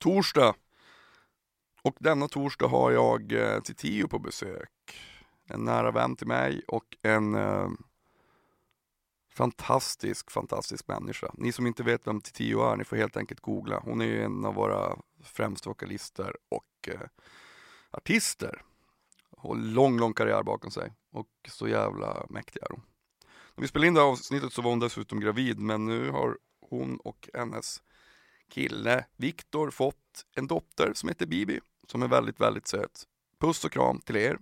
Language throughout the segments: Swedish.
torsdag. Och denna torsdag har jag eh, Tio på besök. En nära vän till mig och en eh, fantastisk, fantastisk människa. Ni som inte vet vem Titiyo är, ni får helt enkelt googla. Hon är ju en av våra främsta vokalister och eh, artister. Har lång, lång karriär bakom sig och så jävla mäktig är hon. När vi spelade in det här avsnittet så var hon dessutom gravid men nu har hon och hennes kille Viktor fått en dotter som heter Bibi som är väldigt, väldigt söt. Puss och kram till er.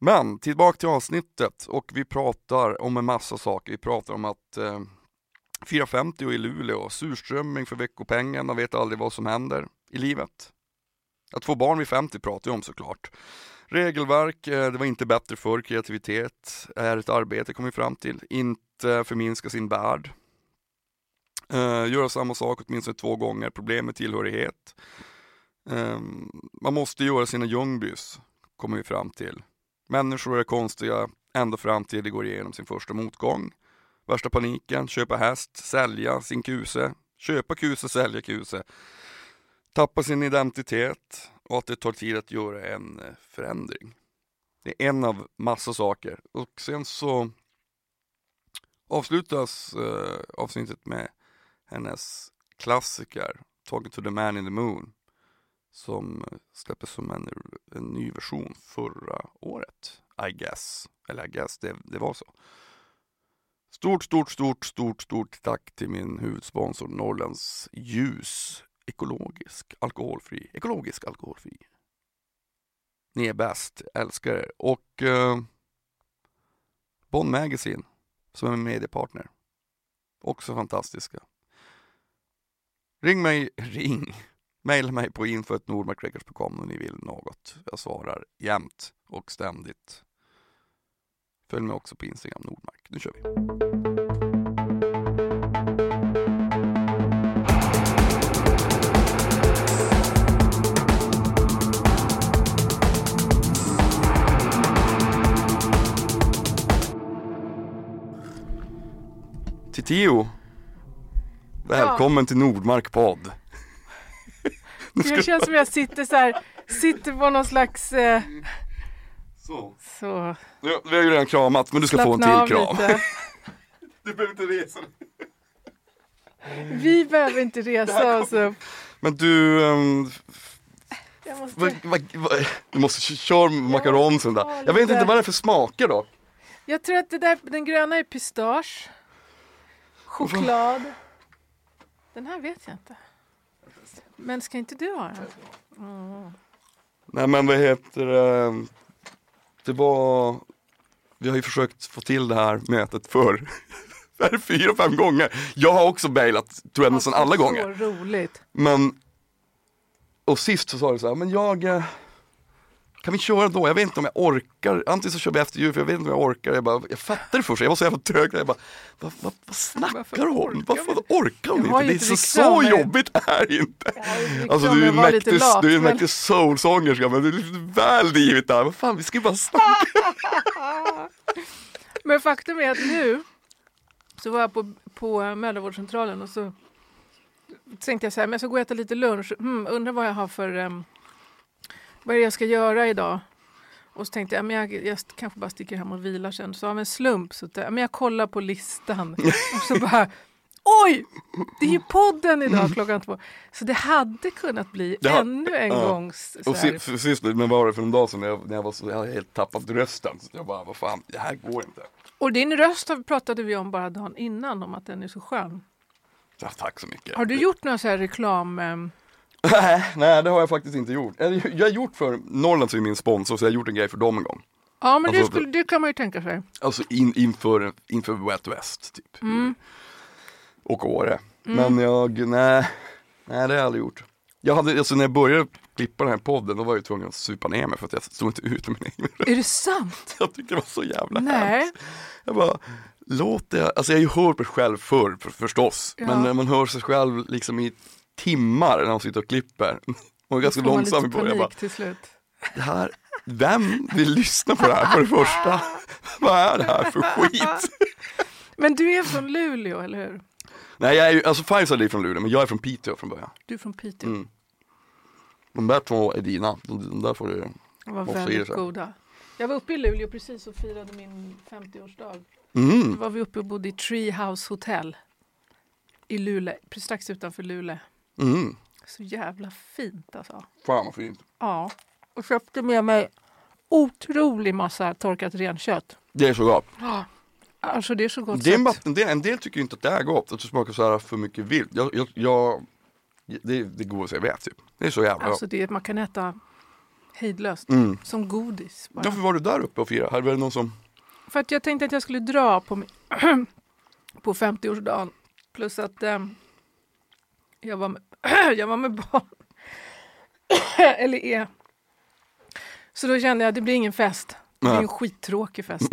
Men tillbaka till avsnittet och vi pratar om en massa saker. Vi pratar om att eh, 450 i Luleå, surströmming för veckopengen, man vet aldrig vad som händer i livet. Att få barn vid 50 pratar vi om såklart. Regelverk, eh, det var inte bättre för kreativitet, är ett arbete kom vi fram till. Inte förminska sin värld. Uh, göra samma sak åtminstone två gånger, problem med tillhörighet. Um, man måste göra sina Ljungbys, kommer vi fram till. Människor är konstiga ända fram till de går igenom sin första motgång. Värsta paniken, köpa häst, sälja sin kuse, köpa kuse, sälja kuse. Tappa sin identitet och att det tar tid att göra en eh, förändring. Det är en av massa saker och sen så avslutas uh, avsnittet med hennes klassiker Talking to the man in the moon som släpptes som en, en ny version förra året. I guess. Eller I guess, det, det var så. Stort, stort, stort, stort, stort tack till min huvudsponsor Norrlands Ljus. Ekologisk, alkoholfri, ekologisk alkoholfri. Ni är bäst, älskar er. Och eh, Bonn Magazine som är mediepartner. Också fantastiska. Ring mig, ring. Maila mig på info.nordmarkrecords.com om ni vill något. Jag svarar jämt och ständigt. Följ mig också på Instagram, Nordmark. Nu kör vi! Tio, välkommen ja. till Nordmark podd. Det känns som jag sitter så här, sitter på någon slags eh... Så. så. Ja, vi har ju redan kramat men du ska Slappna få en till kram. du behöver inte resa. Vi behöver inte resa oss upp. Men du, um, måste... Va, va, va, du måste köra makaronsen där. Jag vet inte vad det är för smaker då. Jag tror att det där, den gröna är pistage. Choklad. Den här vet jag inte. Men ska inte du ha den? Mm. Nej men vad heter det? Det var, vi har ju försökt få till det här mötet för fyra, fem gånger. Jag har också bailat jag nästan alla gånger. Roligt. Men, och sist så sa du så här, men jag eh, kan vi köra då? Jag vet inte om jag orkar. Antingen så kör vi efter jul för jag vet inte om jag orkar. Jag, bara, jag fattar det först, jag var så jävla trög. Jag bara, vad, vad, vad snackar hon? Varför orkar hon inte? Det är så, så jobbigt är inte. Alltså du är en mäktig, du är mäktig soulsångerska men du är lite väl divigt där. Vad fan, vi ska ju bara snacka. men faktum är att nu så var jag på, på mödravårdscentralen och så tänkte jag så här, men så går jag och äter lite lunch. Hmm, undrar vad jag har för um, vad är det jag ska göra idag? Och så tänkte jag, men jag, jag kanske bara sticker hem och vilar sen. Så av en slump så men jag kollar på listan och så bara Oj! Det är ju podden idag klockan två. Så det hade kunnat bli ja, ännu en ja. gång. Och sist, men var det för en dag sedan när jag, när jag var så, jag hade helt tappat rösten. Så jag bara, vad fan, det här går inte. Och din röst pratade vi om bara dagen innan, om att den är så skön. Ja, tack så mycket. Har du gjort några så här reklam... Nej, nej det har jag faktiskt inte gjort. Jag har gjort för, Norrlands är min sponsor så jag har gjort en grej för dem en gång. Ja men alltså, det, skulle, det kan man ju tänka sig. Alltså in, inför, inför Wet West typ. Mm. Och Åre. Mm. Men jag, nej, nej det har jag aldrig gjort. Jag hade, alltså när jag började klippa den här podden då var jag tvungen att supa ner mig för att jag stod inte ut med min egen röst. Är det sant? Jag tyckte det var så jävla Nej. hemskt. Jag bara, låt det, alltså jag har ju hört mig själv förr för, förstås. Ja. Men när man hör sig själv liksom i timmar när de sitter och klipper. Och är ganska långsam i början. Bara, till slut. Det här, vem vill lyssna på det här för det första? Vad är det här för skit? Men du är från Luleå, eller hur? Nej jag är alltså Fireside är från Luleå men jag är från Piteå från början. Du är från Piteå. Mm. De där två är dina, de, de där får du De var väldigt goda. Jag var uppe i Luleå precis och firade min 50-årsdag. Då mm. var vi uppe och bodde i Treehouse Hotel i Luleå, precis strax utanför Luleå. Mm. Så jävla fint alltså. Fan vad fint. Ja. Och köpte med mig otrolig massa torkat renkött. Det är så gott. Alltså det är så gott Det är bara, att- en, del, en del tycker inte att det är gott, att det smakar så här för mycket vilt. Jag, jag, jag, det det godaste jag vet typ. Det är så jävla Alltså det, man kan äta hejdlöst. Mm. Som godis. Bara. Varför var du där uppe och firade? Här var det någon som... För att jag tänkte att jag skulle dra på, min- på 50-årsdagen. Plus att ehm, jag, var med, jag var med barn. Eller är. Så då kände jag att det blir ingen fest. Det blir en skittråkig fest.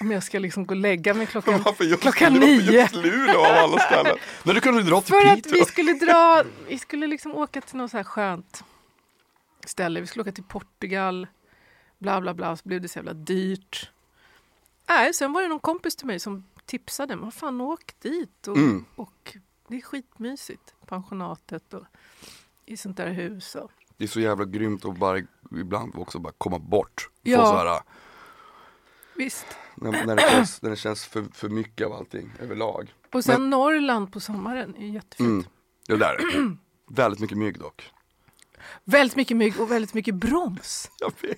Om jag ska liksom gå och lägga mig klockan... Varför just, klockan varför nio. just Luleå av alla ställen? Men du kunde dra till För att vi skulle dra, vi skulle liksom åka till något så här skönt ställe. Vi skulle åka till Portugal, bla bla bla, så blev det så jävla dyrt. Nej, sen var det någon kompis till mig som tipsade, men fan åk dit och, Mm. och det är skitmysigt. Pensionatet och i sånt där hus. Och. Det är så jävla grymt att bara ibland också bara komma bort. Ja. Få så här, Visst. när, när, det känns, när det känns för, för mycket av allting överlag. Och sen Norrland på sommaren är jättefint. Mm. Det där är väldigt mycket mygg dock. Väldigt mycket mygg och väldigt mycket broms.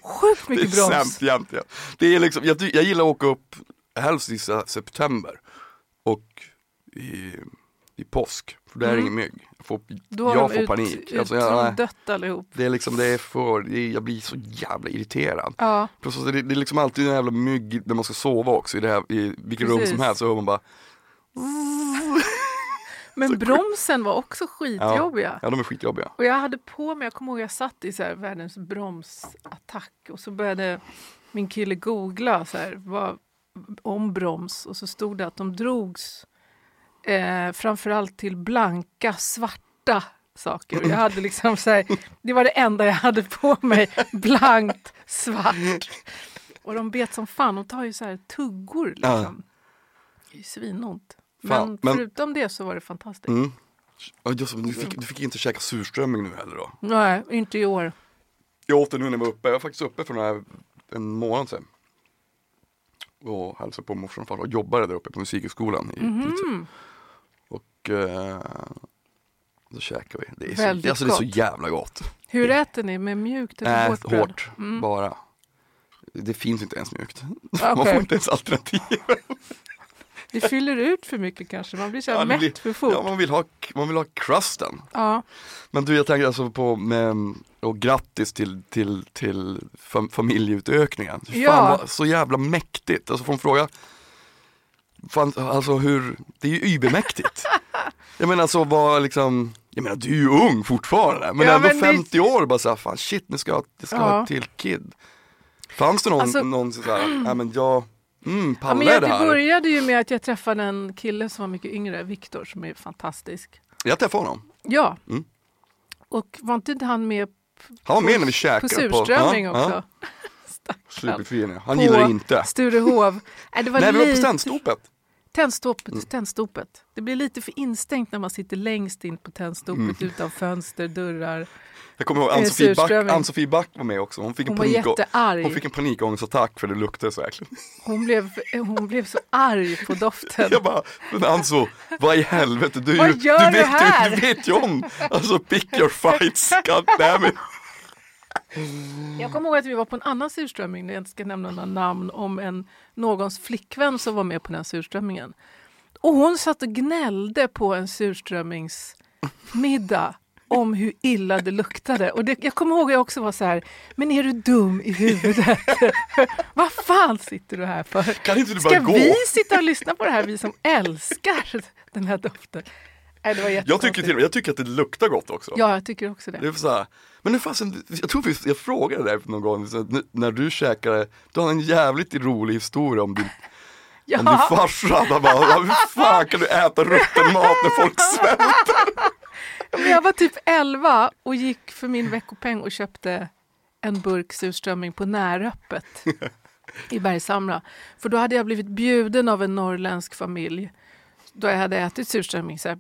Sjukt Det är mycket broms. sämst egentligen. Det är liksom, jag, jag gillar att åka upp helst i september och i, i påsk. För där är Mm. ingen mygg. Jag får, Då har jag får ut, panik. Ut, Alltså, jag, dött allihop. det är liksom, det är för, det är, jag blir så jävla irriterad. Ja. Plus det, det är liksom alltid en jävla mygg när man ska sova också i, det här, i vilket rum som Precis. helst så hör man bara Men bromsen var också skitjobbiga. Ja de är skitjobbiga. Och jag hade på mig, jag kommer ihåg jag satt i så här världens bromsattack och så började min kille googla så här, vad, om broms och så stod det att de drogs eh, framförallt till blanka, svarta saker. Jag hade liksom så här, det var det enda jag hade på mig, blankt, svart. Och de bet som fan, de tar ju så här tuggor liksom. Det är ju svinont. Men, men- förutom det så var det fantastiskt. Mm. Ja, just, du, fick, du fick inte käka surströmming nu heller då? Nej, inte i år. Jag åt den nu när jag var uppe, jag var faktiskt uppe för några, en månad sedan. Och hälsade på morsan och farfar och jobbade där uppe på musikhögskolan i Piteå. Mhm. Och eh, då käkade vi. Det är, Väldigt så, alltså, det är så jävla gott. Hur äter ni? Med mjukt eller Nej, hårt bröd? hårt Mm. bara. Det finns inte ens mjukt. Ah, Man får inte ens alternativ. Det fyller ut för mycket kanske, man blir så här Ja, mätt blir- för fort. Ja, man vill ha, man vill ha crusten. Ja. Men du, jag tänker alltså på med, och grattis till, till, till fam, familjeutökningen. Fan, Ja. vad, så jävla mäktigt. Alltså får en fråga, fan, alltså hur, det är ju übermäktigt. jag menar alltså vad liksom, jag menar du är ju ung fortfarande, men Ja, ändå men det- 50 år bara såhär, fan shit nu ska jag, det ska Ja. ha ett till kid. Fanns det någon, Alltså- någon såhär, nej men jag, mm, Ja, pallar men jag jag, det det började ju med att jag träffade en kille som var mycket yngre, Viktor, som är fantastisk. Jag träffade honom, Ja. Mm. Och var inte han med han var med när vi på käkade. surströmming ja, också? Ja, ja. Han På gillar det inte. Sturehov. Nej, det var Nej vi var på lite... Tändstopet, Mm. tändstopet. Det blir lite för instängt när man sitter längst in på tändstopet Mm. utan fönster, dörrar. Jag kommer ihåg Eh, Ann-Sofie Back. Ann-Sofie Back var med också, hon fick en, Hon var panik, hon fick en panikångestattack för det luktade så äckligt. Hon blev, hon blev så arg på doften. Jag bara, men Anso, vad i helvete, du, Vad gör du, du vet, du, du vet ju om, alltså pick your fights, god damn it. Jag kommer ihåg att vi var på en annan surströmming, jag inte ska nämna några namn, om en, någons flickvän som var med på den surströmmingen. Och hon satt och gnällde på en surströmmingsmiddag om hur illa det luktade. Och det, jag kommer ihåg att jag också var så här, men är du dum i huvudet? Vad fan sitter du här för? Kan inte du bara Ska gå? vi sitta och lyssna på det här, vi som älskar den här doften? Nej, det var Jag tycker, till, och med- jag tycker att det luktar gott också. Ja, jag tycker också det. Det är så här, men nu fasen, jag tror vi, jag frågade dig någon gång, så, när du käkade, du har en jävligt rolig historia om din, om din Ja, farsa, han bara, hur fan kan du äta rutten mat när folk svälter? men jag var typ 11 och gick för min veckopeng och köpte en burk surströmming på Näröppet i Bergshamra. För då hade jag blivit bjuden av en norrländsk familj då jag hade ätit surströmming så här,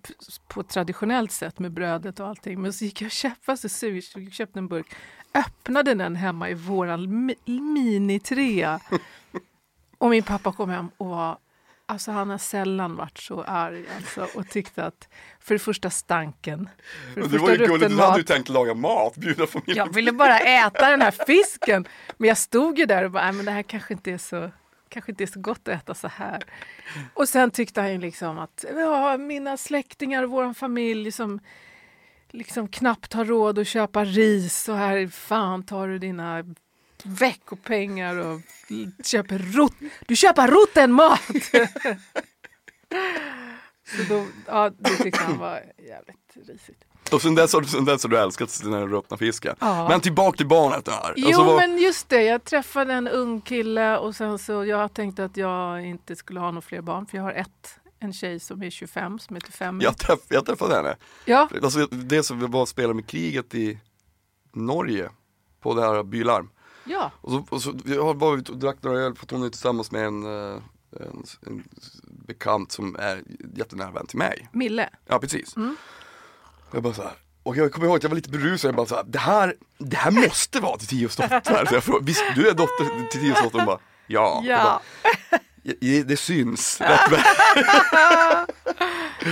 på ett traditionellt sätt med brödet och allting. Men så gick jag och köpte, så sur, köpte en burk, öppnade den hemma i våran mi- minitrea. Och min pappa kom hem och var, alltså han har sällan varit så arg alltså, och tyckte att för det första stanken, för det det var ju gulligt, du hade ju tänkt laga mat, bjuda familjen. Jag ville bara äta den här fisken. Men jag stod ju där och bara, "Nej, men det här kanske inte är så kanske inte är så gott att äta så här. Och sen tyckte han ju liksom att ja, mina släktingar och vår familj som liksom knappt har råd att köpa ris och här fan tar du dina veckopengar och köper rot. Du köper rottenmat! så då, ja, det tyckte han var jävligt risigt. Och sen dess sen dess har du älskat här ruttna fisken. Ja. Men tillbaka till barnet här. Jo Alltså, vad- men just det, jag träffade en ung kille och sen så jag tänkte att jag inte skulle ha några fler barn för jag har ett, en tjej som är 25 som heter Femi. jag, träff, jag träffade henne. Ja, Alltså, det som var spelade med kriget i Norge, på det här Bylarm. ja, Och så, och så jag var ute och drack några öl för att hon är tillsammans med en, eh, en, en bekant som är jättenära vän till mig. Mille. Ja precis. Mm. Jag bara så här, och jag kommer ihåg att jag var lite berusad, jag bara så här, det här, det här måste vara till Tios dotter. Så jag frågade, visst du är dotter till Tios dotter? Hon bara, ja. Ja. bara, "Ja, det syns rätt väl.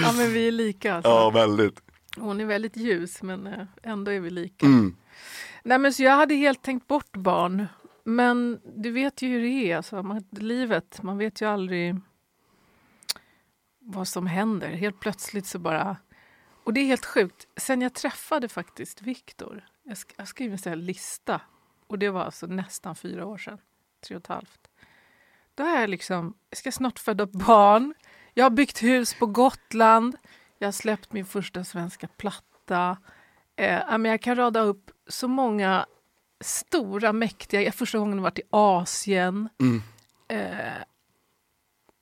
ja, men vi är lika alltså. Ja väldigt. Hon är väldigt ljus men eh, ändå är vi lika. Mm. Nej men så jag hade helt tänkt bort barn. Men du vet ju hur det är, alltså, man, livet, man vet ju aldrig vad som händer. Helt plötsligt så bara... Och det är helt sjukt. Sen jag träffade faktiskt Viktor, jag, sk- jag skrev en sån här lista och det var alltså nästan fyra år sedan, tre och ett halvt. Då är jag liksom, jag ska snart föda barn, jag har byggt hus på Gotland, jag har släppt min första svenska platta. Eh, men jag kan rada upp så många stora, mäktiga... Jag första gången varit i Asien. Mm. Eh,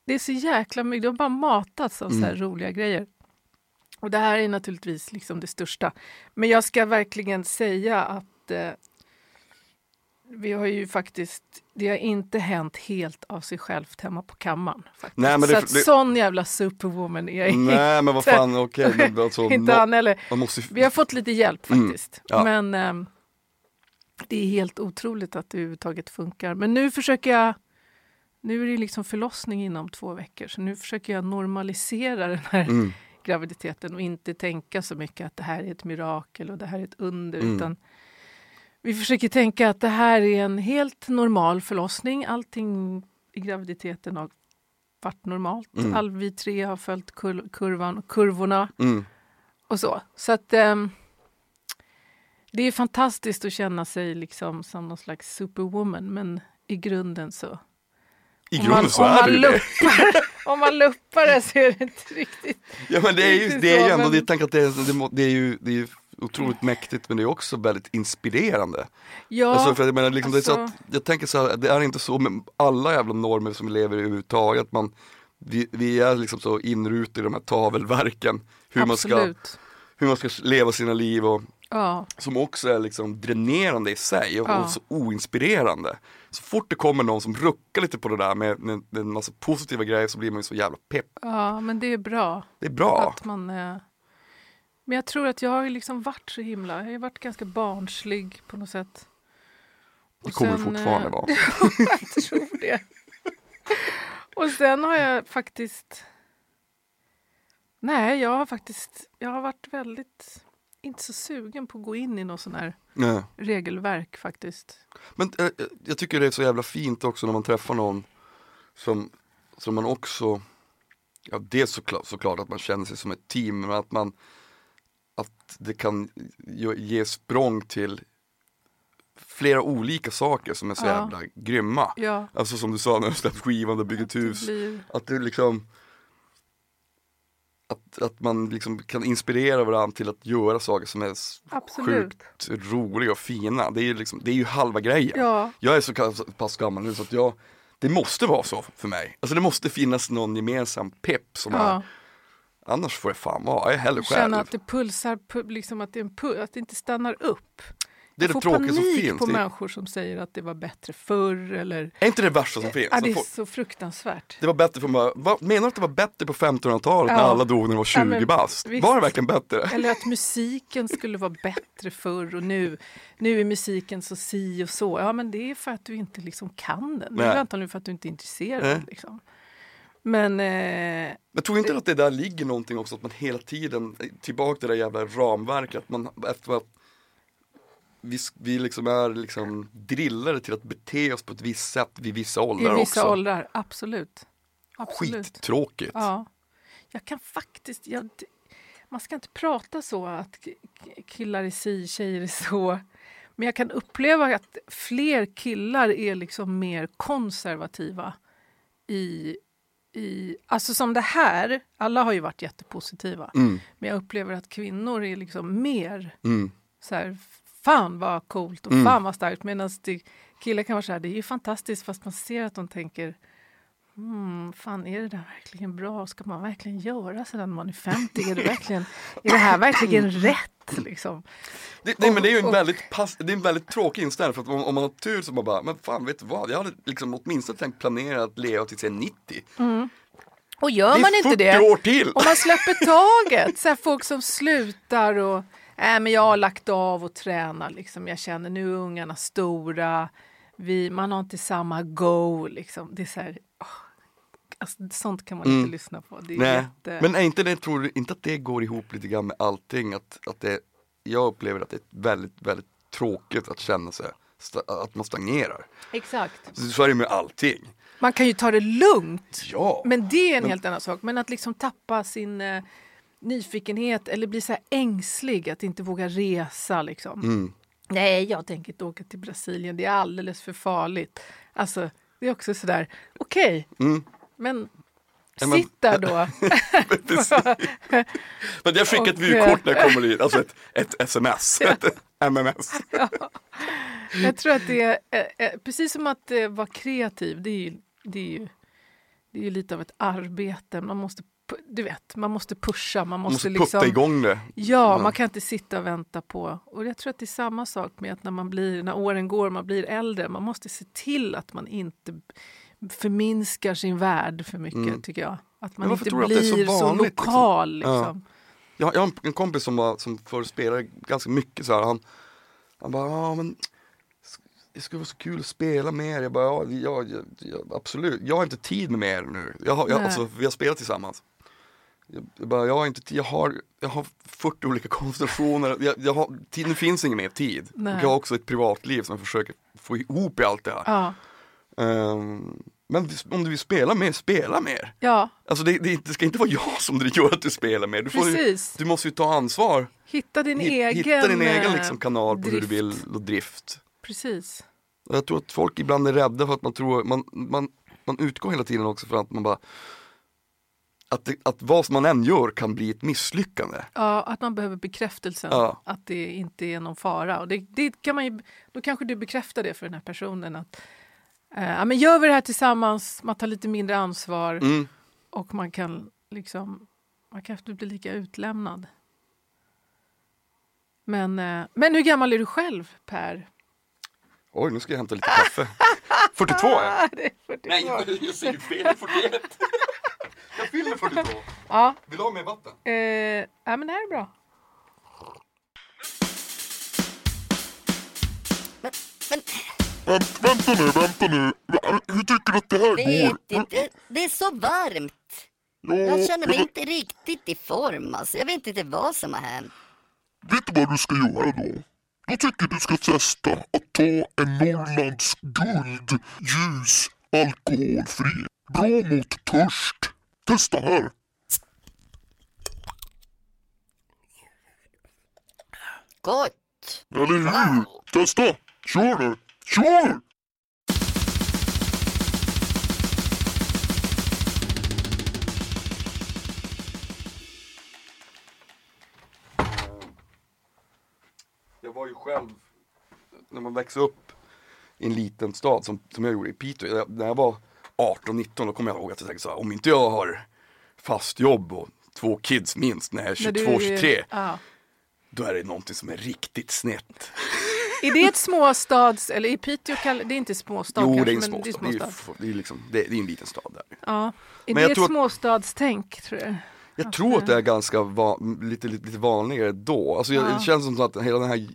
det är så jäkla mycket. Det har bara matats av så här roliga grejer. Och det här är naturligtvis liksom det största. Men jag ska verkligen säga att eh, vi har ju faktiskt... Det har inte hänt helt av sig självt hemma på kammaren. Faktiskt. Nej, men så det- att det- sån jävla superwoman är jag Nej men vad fan, men alltså, inte. Han heller. måste Vi har fått lite hjälp Mm, faktiskt. ja. Men ehm, det är helt otroligt att det överhuvudtaget funkar. Men nu försöker jag... Nu är det liksom förlossning inom två veckor så nu försöker jag normalisera den här Mm. Graviditeten och inte tänka så mycket att det här är ett mirakel och det här är ett under. Mm. Utan vi försöker tänka att det här är en helt normal förlossning. Allting i graviditeten har varit normalt. Mm. All, vi tre har följt kur- kurvan, kurvorna Mm. och så. Så att ehm, det är fantastiskt att känna sig liksom som någon slags superwoman men i grunden så... I om grunden man, så är det ju det. Om man luppar det så är det inte riktigt... Ja men det är ju, det är ju ändå, det, att det är, det, är ju det är ju otroligt mäktigt men det är också väldigt inspirerande. Ja, Alltså, för jag, menar, liksom, det är så alltså- att, jag tänker så här, det är inte så med alla jävla normer som vi lever i överhuvudtaget. Man, vi, vi är liksom så inrutade i de här tavelverken. Hur man, ska, hur man ska leva sina liv och Ja, som också är liksom dränerande i sig och, Ja. och så oinspirerande. Så fort det kommer någon som ruckar lite på det där med, med, med en massa positiva grejer så blir man ju så jävla pepp. ja, men det är bra. Det är bra. Att man, eh... Men jag tror att jag har liksom varit så himla... Jag har varit ganska barnslig på något sätt. Det Och kommer sen, fortfarande eh, vara. jag tror det. Och sen har jag faktiskt... Nej, jag har faktiskt... Jag har varit väldigt... Inte så sugen på att gå in i något sån här Nej. regelverk faktiskt. Men eh, jag tycker det är så jävla fint också när man träffar någon som, som man också, ja det är såklart, såklart att man känner sig som ett team, men att man, att det kan ge- ge språng till flera olika saker som är så Ja. jävla grymma. Ja, Alltså som du sa när du släppte skivan och byggde ett hus. blir... Att det liksom att, att man liksom kan inspirera varandra till att göra saker som är Absolut. sjukt roliga och fina. Det är ju, liksom, det är ju halva grejen. Ja, Jag är så pass gammal nu så att jag, det måste vara så för mig. Alltså det måste finnas någon gemensam pepp som ja. är, annars får jag fan vara, jag är hellre Känna själv. att det pulsar, pu- liksom att det, att det inte stannar upp. Det är jag det får tråkiga som panik finns. på Det- människor som säger att det var bättre förr eller... Är inte det värsta som finns? Ja, det är så fruktansvärt. Det var bättre för mig. Menar du att det var bättre på 1500-talet när Ja. alla dog när de var 20 Ja, bast? Var det verkligen bättre? Eller att musiken skulle vara bättre förr och nu, nu är musiken så si och så. Ja men det är för att du inte liksom kan den. Det Nej. är antagligen för att du inte är intresserad. Nej. Liksom. Men eh, Jag tror inte att det där ligger någonting också att man hela tiden, tillbaka till det där jävla ramverket, att man efter att vi, vi liksom är liksom drillade till att bete oss på ett visst sätt vid vissa i åldrar vissa också. åldrar, absolut. absolut. Skittråkigt. Ja. Jag kan faktiskt... Jag, man ska inte prata så att killar är si, tjejer är så. Men jag kan uppleva att fler killar är liksom mer konservativa i... i alltså som det här, alla har ju varit jättepositiva. Mm, Men jag upplever att kvinnor är liksom mer mm. så här, fan vad coolt och Mm. fan vad starkt. Medan killar kan vara så här, det är ju fantastiskt fast man ser att de tänker Hmm, fan är det där verkligen bra? Ska man verkligen göra så när man är 50? Är det, verkligen, är det här verkligen rätt? Liksom? Det, nej, men det är ju en Och- väldigt, pass, det är en väldigt tråkig inställning för att om, om man har tur så man bara, men fan vet du vad, jag hade liksom åtminstone tänkt planera att leva tills jag är 90. Och gör man inte 40 det, år till! om man släpper taget, så folk som slutar och äh, men jag har lagt av och tränar, liksom. jag känner nu är ungarna stora, vi, man har inte samma go. Liksom. Det är så här, åh, alltså, sånt kan man Mm. inte lyssna på. Det är Nej, jätte... men är inte det, tror du inte att det går ihop lite grann med allting? Att, att det, jag upplever att det är väldigt, väldigt tråkigt att känna sig, att man stagnerar. Exakt. Så, så är det med allting. Man kan ju ta det lugnt. Ja, Men det är en Men- helt annan sak. Men att liksom tappa sin eh, nyfikenhet eller bli så ängslig, att inte våga resa. Liksom. mm. Nej, jag tänker inte åka till Brasilien, det är alldeles för farligt. Alltså, det är också sådär, okej, Mm. men Ja, men- sitt där då. Men jag skickar ett vykort när jag kommer dit, alltså ett, ett sms, ett MMS. jag tror att det är, eh, eh, precis som att eh, vara kreativ, det är ju, det är ju, det är ju lite av ett arbete. Man måste, du vet, man måste pusha, man måste, måste putta liksom... igång det. Ja, Ja. man kan inte sitta och vänta på... Och jag tror att det är samma sak med att när man blir, när åren går, man blir äldre, man måste se till att man inte förminskar sin värld för mycket, Mm. tycker jag. Att man inte så blir så, vanligt, liksom? lokal. Ja. Liksom. Jag, jag har en, kompis som, var, som förr spelade ganska mycket så här. Han, han bara, ja men det skulle vara så kul att spela mer. Jag bara, ja, ja, ja, ja absolut. Jag har inte tid med mer nu. Jag har, jag, alltså, vi har spelat tillsammans. Jag, bara, jag har inte. Jag har, jag har 40 olika konstellationer. Jag, jag har, tid, nu finns ingen mer tid. Nej. Och jag har också ett privatliv som jag försöker få ihop i allt det här. Ja. Ehm, men om du vill spela mer, spela mer. ja, Alltså det, det, det ska inte vara jag som gör att du spelar mer. Du, får, ju- precis. du måste ju ta ansvar. Hitta din Hitt- egen, Hitta din egen eh, liksom, kanal på hur du drift. vill och drift. Precis. Jag tror att folk ibland är rädda för att man tror, man, man, man utgår hela tiden också för att man bara att, det, att vad man än gör kan bli ett misslyckande. Ja, att man behöver bekräftelsen Ja. att det inte är någon fara. Och det, det kan man ju, då kanske du bekräftar det för den här personen. att eh, ja, men Gör vi det här tillsammans, man tar lite mindre ansvar Mm. och man kan liksom, man kanske inte blir lika utlämnad. Men, eh, men hur gammal är du själv Per? Oj, nu ska jag hämta lite kaffe. 42 är jag. Det är 42. Nej, jag säger fel, 41. Jag fyller 42. Ja, Vill du ha mer vatten? eh, ja, men det här är bra. Vänt, vänta nu, vänta nu. Hur tycker du att det här går? inte, det är så varmt. Ja, Jag känner mig men inte riktigt i form alltså. Jag vet inte vad som har hänt. Vet du vad du ska göra då? Jag tycker du ska testa att ta en Norrlands guld ljus alkoholfri. Bra mot törst. Testa här. Gott! Eller hur? Testa! Kör nu! Kör! Jag var ju själv, när man växer upp i en liten stad som, som jag gjorde i Piteå. När jag var 18-19 då kom jag ihåg att jag tänkte så här, om inte jag har fast jobb och två kids minst när jag är När du- 22-23, Ja. då är det någonting som är riktigt snett. Är det ett småstads, eller i Piteå, det är inte småstad Jo, kanske, det är en småstad. det är Det är, f- det är, liksom, det är, en liten stad där. Ja. Är Men det ett tror att- småstadstänk tror du? Jag tror att det är ganska va- lite, lite, lite vanligare då. Alltså Ja. det känns som att hela den här,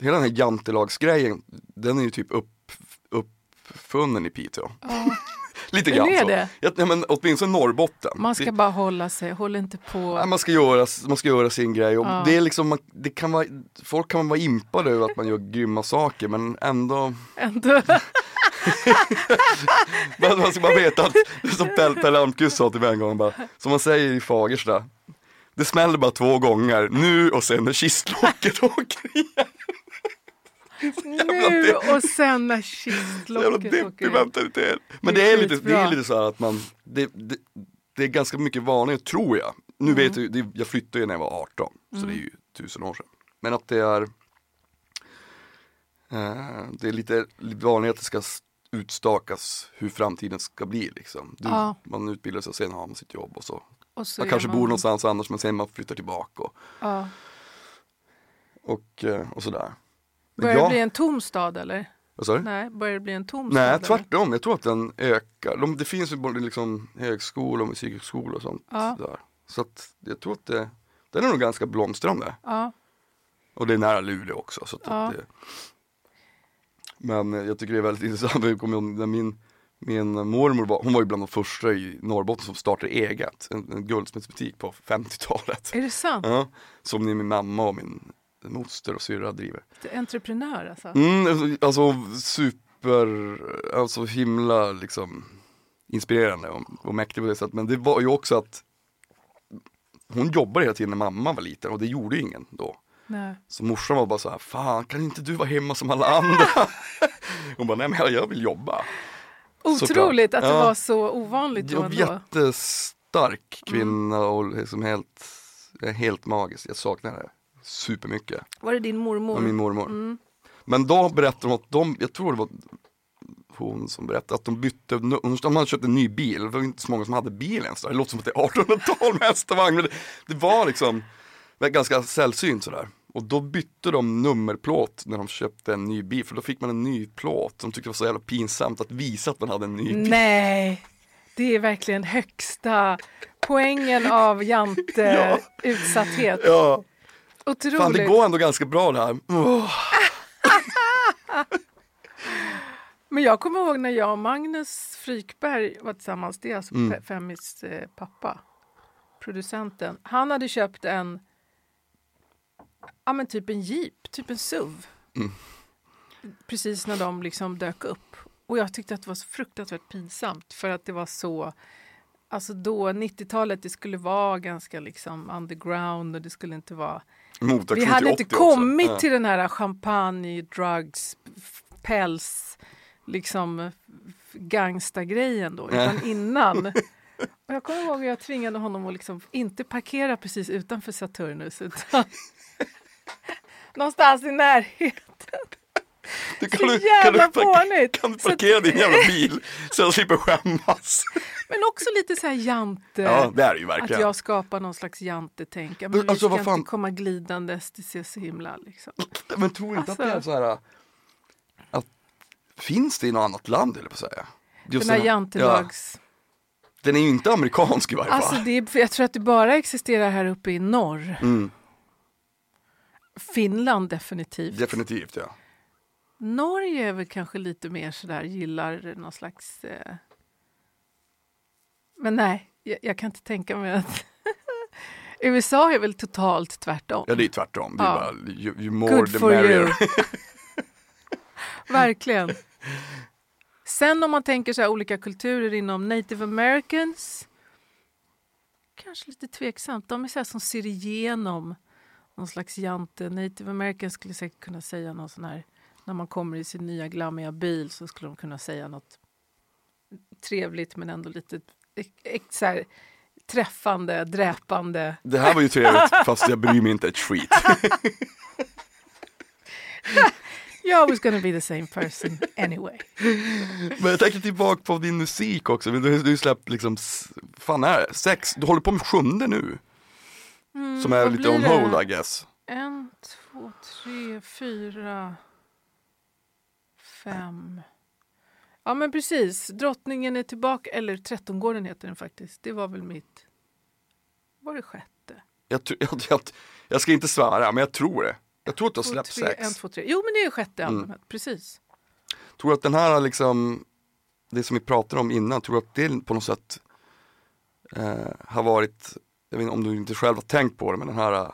hela den här jantelagsgrejen, den är ju typ upp, uppfunnen i Piteå. Ja. Lite Är grann det så. Ja, men åtminstone Norrbotten. Man ska det, bara hålla sig, håll inte på. nej, man, ska göra, man ska göra sin grej och Ja. det är liksom, man, det kan vara, folk kan vara impade över att man gör grymma saker men ändå Ändå. Man, ska bara veta att, som Pelle Almqvist sa till mig en gång, bara, som man säger i Fagersta, det smäller bara två gånger, nu och sen när kistlocket åker igen. Nu och sen när kistlocket deppig åker mentalitet. Men Det är lite, det är lite så här att man, det, det, det är ganska mycket vanligare tror jag. Nu vet Mm. jag, det, jag flyttade ju när jag var 18, så det är ju tusen år sedan. Men att det är, eh, det är lite, lite vanligare att det ska utstakas hur framtiden ska bli liksom. Du, Ja. Man utbildar sig och sen har man sitt jobb och så. Och så Man kanske bor någonstans annars men sen man flyttar tillbaka och, Ja. och, eh, och sådär. Börjar det jag- bli en tom stad eller? Vad sa du? Nej, börjar det bli en tom Nej, stad? eller? tvärtom. Jag tror att den ökar. De, det finns ju både liksom högskolor och musikhögskolor och sånt Ja. där. Så att jag tror att det, den är nog ganska blomstrande. Ja. Och det är nära Luleå också. Så Ja. det, men jag tycker det är väldigt intressant. Jag kommer ihåg när min, min mormor var, hon var ju bland de första i Norrbotten som startade eget. En, en guldsmedsbutik på 50-talet. Är det sant? Ja, som ni, min mamma och min moster och syrra driver. Entreprenör alltså? Mm, alltså super, alltså himla liksom inspirerande och, och mäktig på det sättet. Men det var ju också att hon jobbade hela tiden när mamma var liten och det gjorde ju ingen då. Nej. Så morsan var bara så här, fan kan inte du vara hemma som alla andra? Hon bara, nej men jag vill jobba. Otroligt att det Ja. var så ovanligt då Jag ändå. jättestark kvinna och liksom helt, helt magisk. Jag saknar det supermycket. Var det din mormor? av min mormor. Mm. Men då berättade de att de, jag tror det var hon som berättade att de bytte, de hade köpt en ny bil, det var inte så många som hade bil ens. Det låter som att det är 1800-tal med hästvagn, men det, det var liksom det var ganska sällsynt sådär. Och då bytte de nummerplåt när de köpte en ny bil, för då fick man en ny plåt. De tyckte det var så jävla pinsamt att visa att man hade en ny bil. Nej, det är verkligen högsta poängen av jante Ja. utsatthet. Ja, Otroligt. fan det går ändå ganska bra det här. Men jag kommer ihåg när jag och Magnus Frykberg var tillsammans, det är alltså Mm. Fe- Femmis eh, pappa, producenten. Han hade köpt en, ja men typ en jeep, typ en SUV. Mm. Precis när de liksom dök upp. Och jag tyckte att det var så fruktansvärt pinsamt för att det var så, alltså då 90-talet, det skulle vara ganska liksom underground och det skulle inte vara Motaktion vi hade inte 80 också. kommit Ja. till den här champagne, drugs, päls, liksom gangsta-grejen då, utan innan. Och jag kommer ihåg att jag tvingade honom att liksom inte parkera precis utanför Saturnus utan någonstans i närheten. Du, Så jävla fånigt! Kan du Så att- parkera din jävla bil så jag slipper skämmas? Men också lite så här jante. Ja det är det ju att verkligen. jag skapar någon slags jante-tänk. Ja, Men alltså, ska vad fan- inte komma glidandes, det ser så himla liksom. Men tror du inte Alltså- att det är så här att Finns det i något annat land eller på att säga? Just Den här ja, jantelags... Den är ju inte amerikansk i varje Alltså fall. det är, jag tror att det bara existerar här uppe i norr. Mm, Finland definitivt. definitivt ja. Norge är väl kanske lite mer sådär, gillar någon slags... Eh... Men nej, jag, jag kan inte tänka mig att... USA är väl totalt tvärtom. Ja det är tvärtom. Det är Ja. bara ju, ju more Good the for merrier. you. Verkligen. Sen om man tänker så här olika kulturer inom native americans. Kanske lite tveksamt. De är så som ser igenom någon slags jante. Native americans skulle säkert kunna säga någon sån här. När man kommer i sin nya glammiga bil så skulle de kunna säga något trevligt men ändå lite så här, träffande, dräpande. Det här var ju trevligt fast jag bryr mig inte ett skit. You're always gonna be the same person anyway. Men jag tänker tillbaka på din musik också. Du, har ju släppt liksom, fan är det? Sex, du håller på med sjunde nu. Som är lite on hold I guess. En, två, tre, fyra, fem. Ja men precis, Drottningen är tillbaka, eller Trettongården heter den faktiskt. Det var väl mitt, var det sjätte? Jag, jag, jag, jag ska inte svära, men jag tror det. Jag tror att du har släppt tre, sex. En, två, tre. Jo men det är sjätte Mm. albumet, precis. Tror att den här liksom, det som vi pratade om innan, tror du att det på något sätt eh, har varit, jag vet inte om du inte själv har tänkt på det, men den här eh,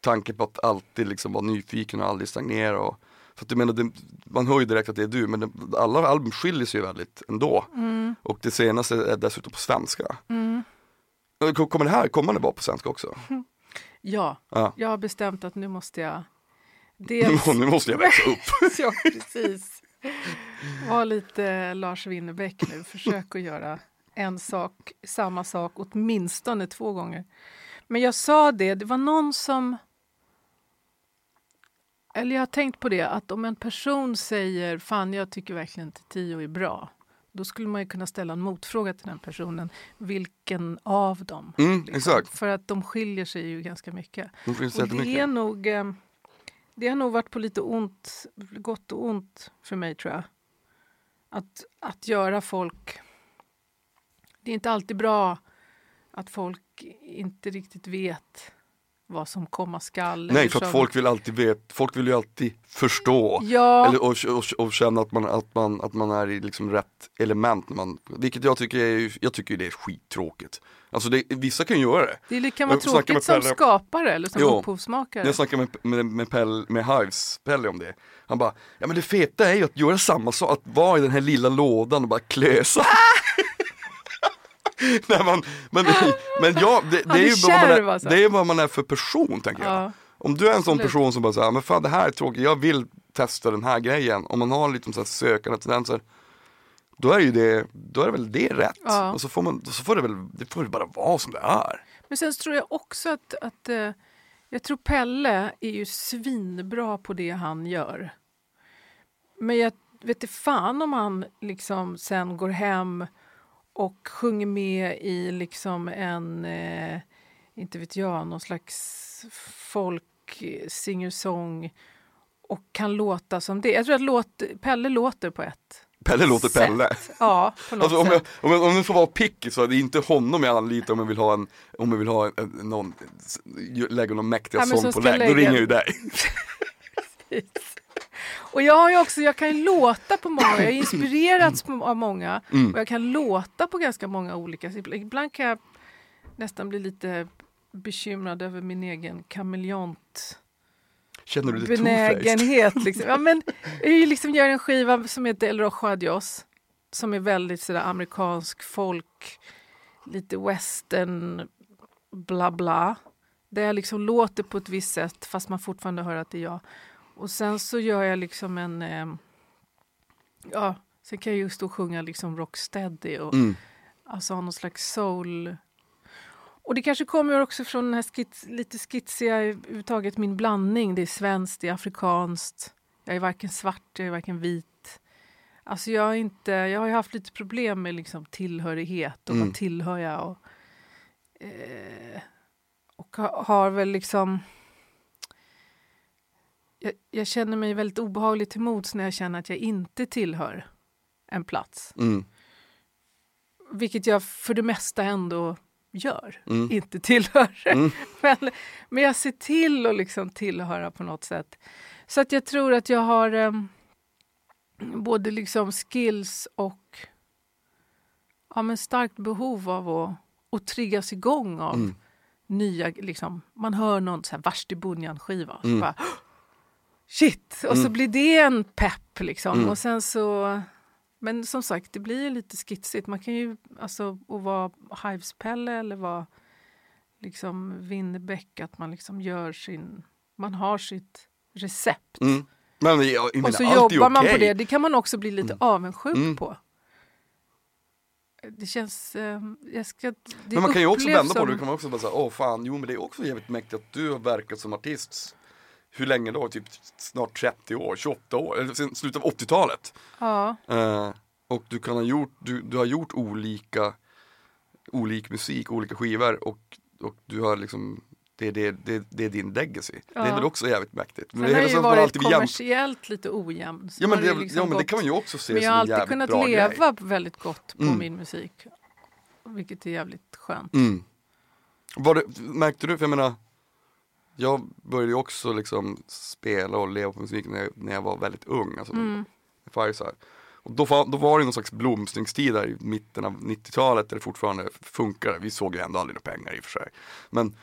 tanken på att alltid liksom vara nyfiken och aldrig stagnera och för att du menar, det, man hör ju direkt att det är du, men det, alla album skiljer sig ju väldigt ändå. Mm, Och det senaste är dessutom på svenska. mm. Kommer det här, kommer det vara på svenska också? Ja, Ja. jag har bestämt att nu måste jag dels... nu måste jag växa upp. ja, precis. Var lite Lars Winnerbäck nu. Försök att göra en sak, samma sak åtminstone två gånger. Men jag sa det, det var någon som... Eller jag har tänkt på det, att om en person säger fan jag tycker verkligen inte Tio är bra. Då skulle man ju kunna ställa en motfråga till den personen. Vilken av dem? Mm, liksom. För att de skiljer sig ju ganska mycket. De Och det är jättemycket. nog, eh, det har nog varit på lite ont, gott och ont för mig tror jag. Att, att göra folk... Det är inte alltid bra att folk inte riktigt vet vad som komma skall. Nej, för att som- folk vill alltid veta, folk vill ju alltid förstå. Ja, Eller, och, och, och känna att man, att, man, att man är i liksom rätt element. Man, vilket jag tycker är, jag tycker det är skittråkigt. Alltså det, vissa kan göra det. det kan vara tråkigt som skapare eller som Jo. upphovsmakare. Jag snackade med, med, med, Pell, med Hives, Pelle om det. Han bara, ja men det feta är ju att göra samma sak, att vara i den här lilla lådan och bara klösa. Nej, man, men men ja, det, det, är ju vad man är, alltså. det är vad man är för person tänker jag. Ja. Om du är en sån person som bara säger, men fan det här är tråkigt, jag vill testa den här grejen. Om man har lite så här sökande tendenser, då är ju det, då är det väl det rätt. Ja. Och så får, man, så får det väl, det får väl bara vara som det är. Men sen så tror jag också att, att eh, jag tror Pelle är ju svinbra på det han gör. Men jag vet inte fan om han liksom sen går hem och sjunger med i liksom en, eh, inte vet jag, någon slags folk singer-song och kan låta som det. Jag tror att låt, Pelle låter på ett Pelle låter sätt. Pelle. Ja, Alltså, om, jag, om, jag, om jag får vara picky så är det inte honom jag anlitar om jag vill ha en, om jag vill ha en, någon, lägga någon mäktiga Ja, sång på ska lägg, då lägga- ringer jag ju dig. Och jag har också, jag kan ju låta på många, jag har inspirerats av många Mm. och jag kan låta på ganska många olika. Ibland kan jag nästan bli lite bekymrad över min egen kameleont Känner du dig benägenhet. Liksom. Ja, men, jag liksom gör en skiva som heter El Rojo Adios som är väldigt sådär amerikansk folk, lite western, bla bla. Där jag liksom låter på ett visst sätt fast man fortfarande hör att det är jag. Och sen så gör jag liksom en... Eh, ja, sen kan jag ju stå och sjunga liksom rocksteady och Mm. alltså ha någon slags soul. Och det kanske kommer också från den här skits, lite skitsiga, överhuvudtaget min blandning. Det är svenskt, det är afrikanskt. Jag är varken svart, jag är varken vit. Alltså jag, är inte, jag har ju haft lite problem med liksom tillhörighet och Mm. vad tillhör jag? Och, eh, och ha- har väl liksom... Jag, jag känner mig väldigt obehagligt till mods när jag känner att jag inte tillhör en plats. Mm. Vilket jag för det mesta ändå gör, Mm. inte tillhör. Mm. Men, men jag ser till att liksom tillhöra på något sätt. Så att jag tror att jag har em, både liksom skills och ja, men starkt behov av att, att triggas igång av Mm. nya... Liksom, man hör någon så här Vashti Bunyan-skiva. och så Mm. bara, Shit! Och så Mm. blir det en pepp. Liksom. Mm. Och sen så... Men som sagt, det blir ju lite skitsigt. Man kan ju, alltså, att vara Hives-Pelle eller vara liksom Winnerbäck, att man liksom gör sin... Man har sitt recept. Mm. Men jag, jag och så jobbar man på det. Det kan man också bli lite Mm. avundsjuk Mm. på. Det känns... Eh, jag ska, det Men man kan ju också vända på det, du kan också bara säga, åh fan, jo men det är också jävligt mäktigt att du har verkat som artist. Hur länge då? Typ snart 30 år, 28 år, eller sen slutet av 80-talet. Ja, Eh, och du kan ha gjort, du, du har gjort olika, olik musik, olika skivor och, och du har liksom Det är, det, det, det är din legacy. Det Ja. är väl också jävligt mäktigt. Sen det har ju varit kommersiellt lite ojämn. Så Ja men, det, det liksom ja men det kan man ju också se Men jag som har en alltid jävligt kunnat bra leva grej. väldigt gott på Mm. min musik. Vilket är jävligt skönt. Mm. Var det, märkte du, för jag menar Jag började också liksom spela och leva på musik när jag, när jag var väldigt ung, alltså Mm. Fireside. Och då, då var det någon slags blomstringstid där i mitten av 90-talet där det fortfarande funkade. Vi såg ju ändå aldrig några pengar i och för sig. Men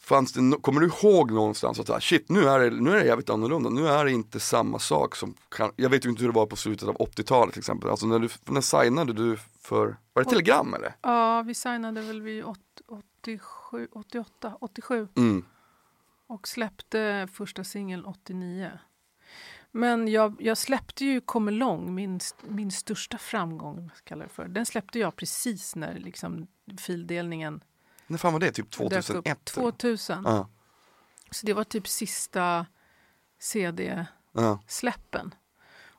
fanns det, no- kommer du ihåg någonstans att shit nu är, det, nu är det jävligt annorlunda, nu är det inte samma sak som kan, Jag vet ju inte hur det var på slutet av 80-talet till exempel, alltså när du, när signade du för, var det Telegram eller? Ja, vi signade väl vid åt- 87, 88, 87 Mm. och släppte första singeln 89. Men jag, jag släppte ju Kommer lång, min, min största framgång, kallar jag det för. Den släppte jag precis när liksom, fildelningen När fan var det? Typ dök upp. 2001? 2000. Ja, Så det var typ sista CD-släppen. ja,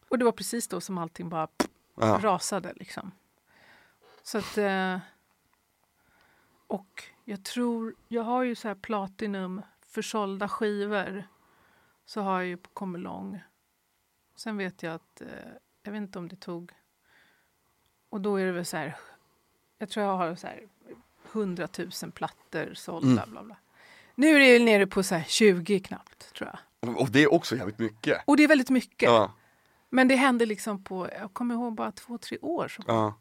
Och det var precis då som allting bara pff, ja. rasade liksom. Så att... Eh, och jag tror, jag har ju så här platinum försålda skivor. Så har jag ju på Kommer lång. Sen vet jag att, eh, jag vet inte om det tog, och då är det väl så här, jag tror jag har så här 100 000 plattor sålda. Mm. Bla bla. Nu är det nere på så här 20 knappt tror jag. Och- Och det är också jävligt mycket. Och det är väldigt mycket. Ja, Men det hände liksom på, jag kommer ihåg bara två, tre år så ja.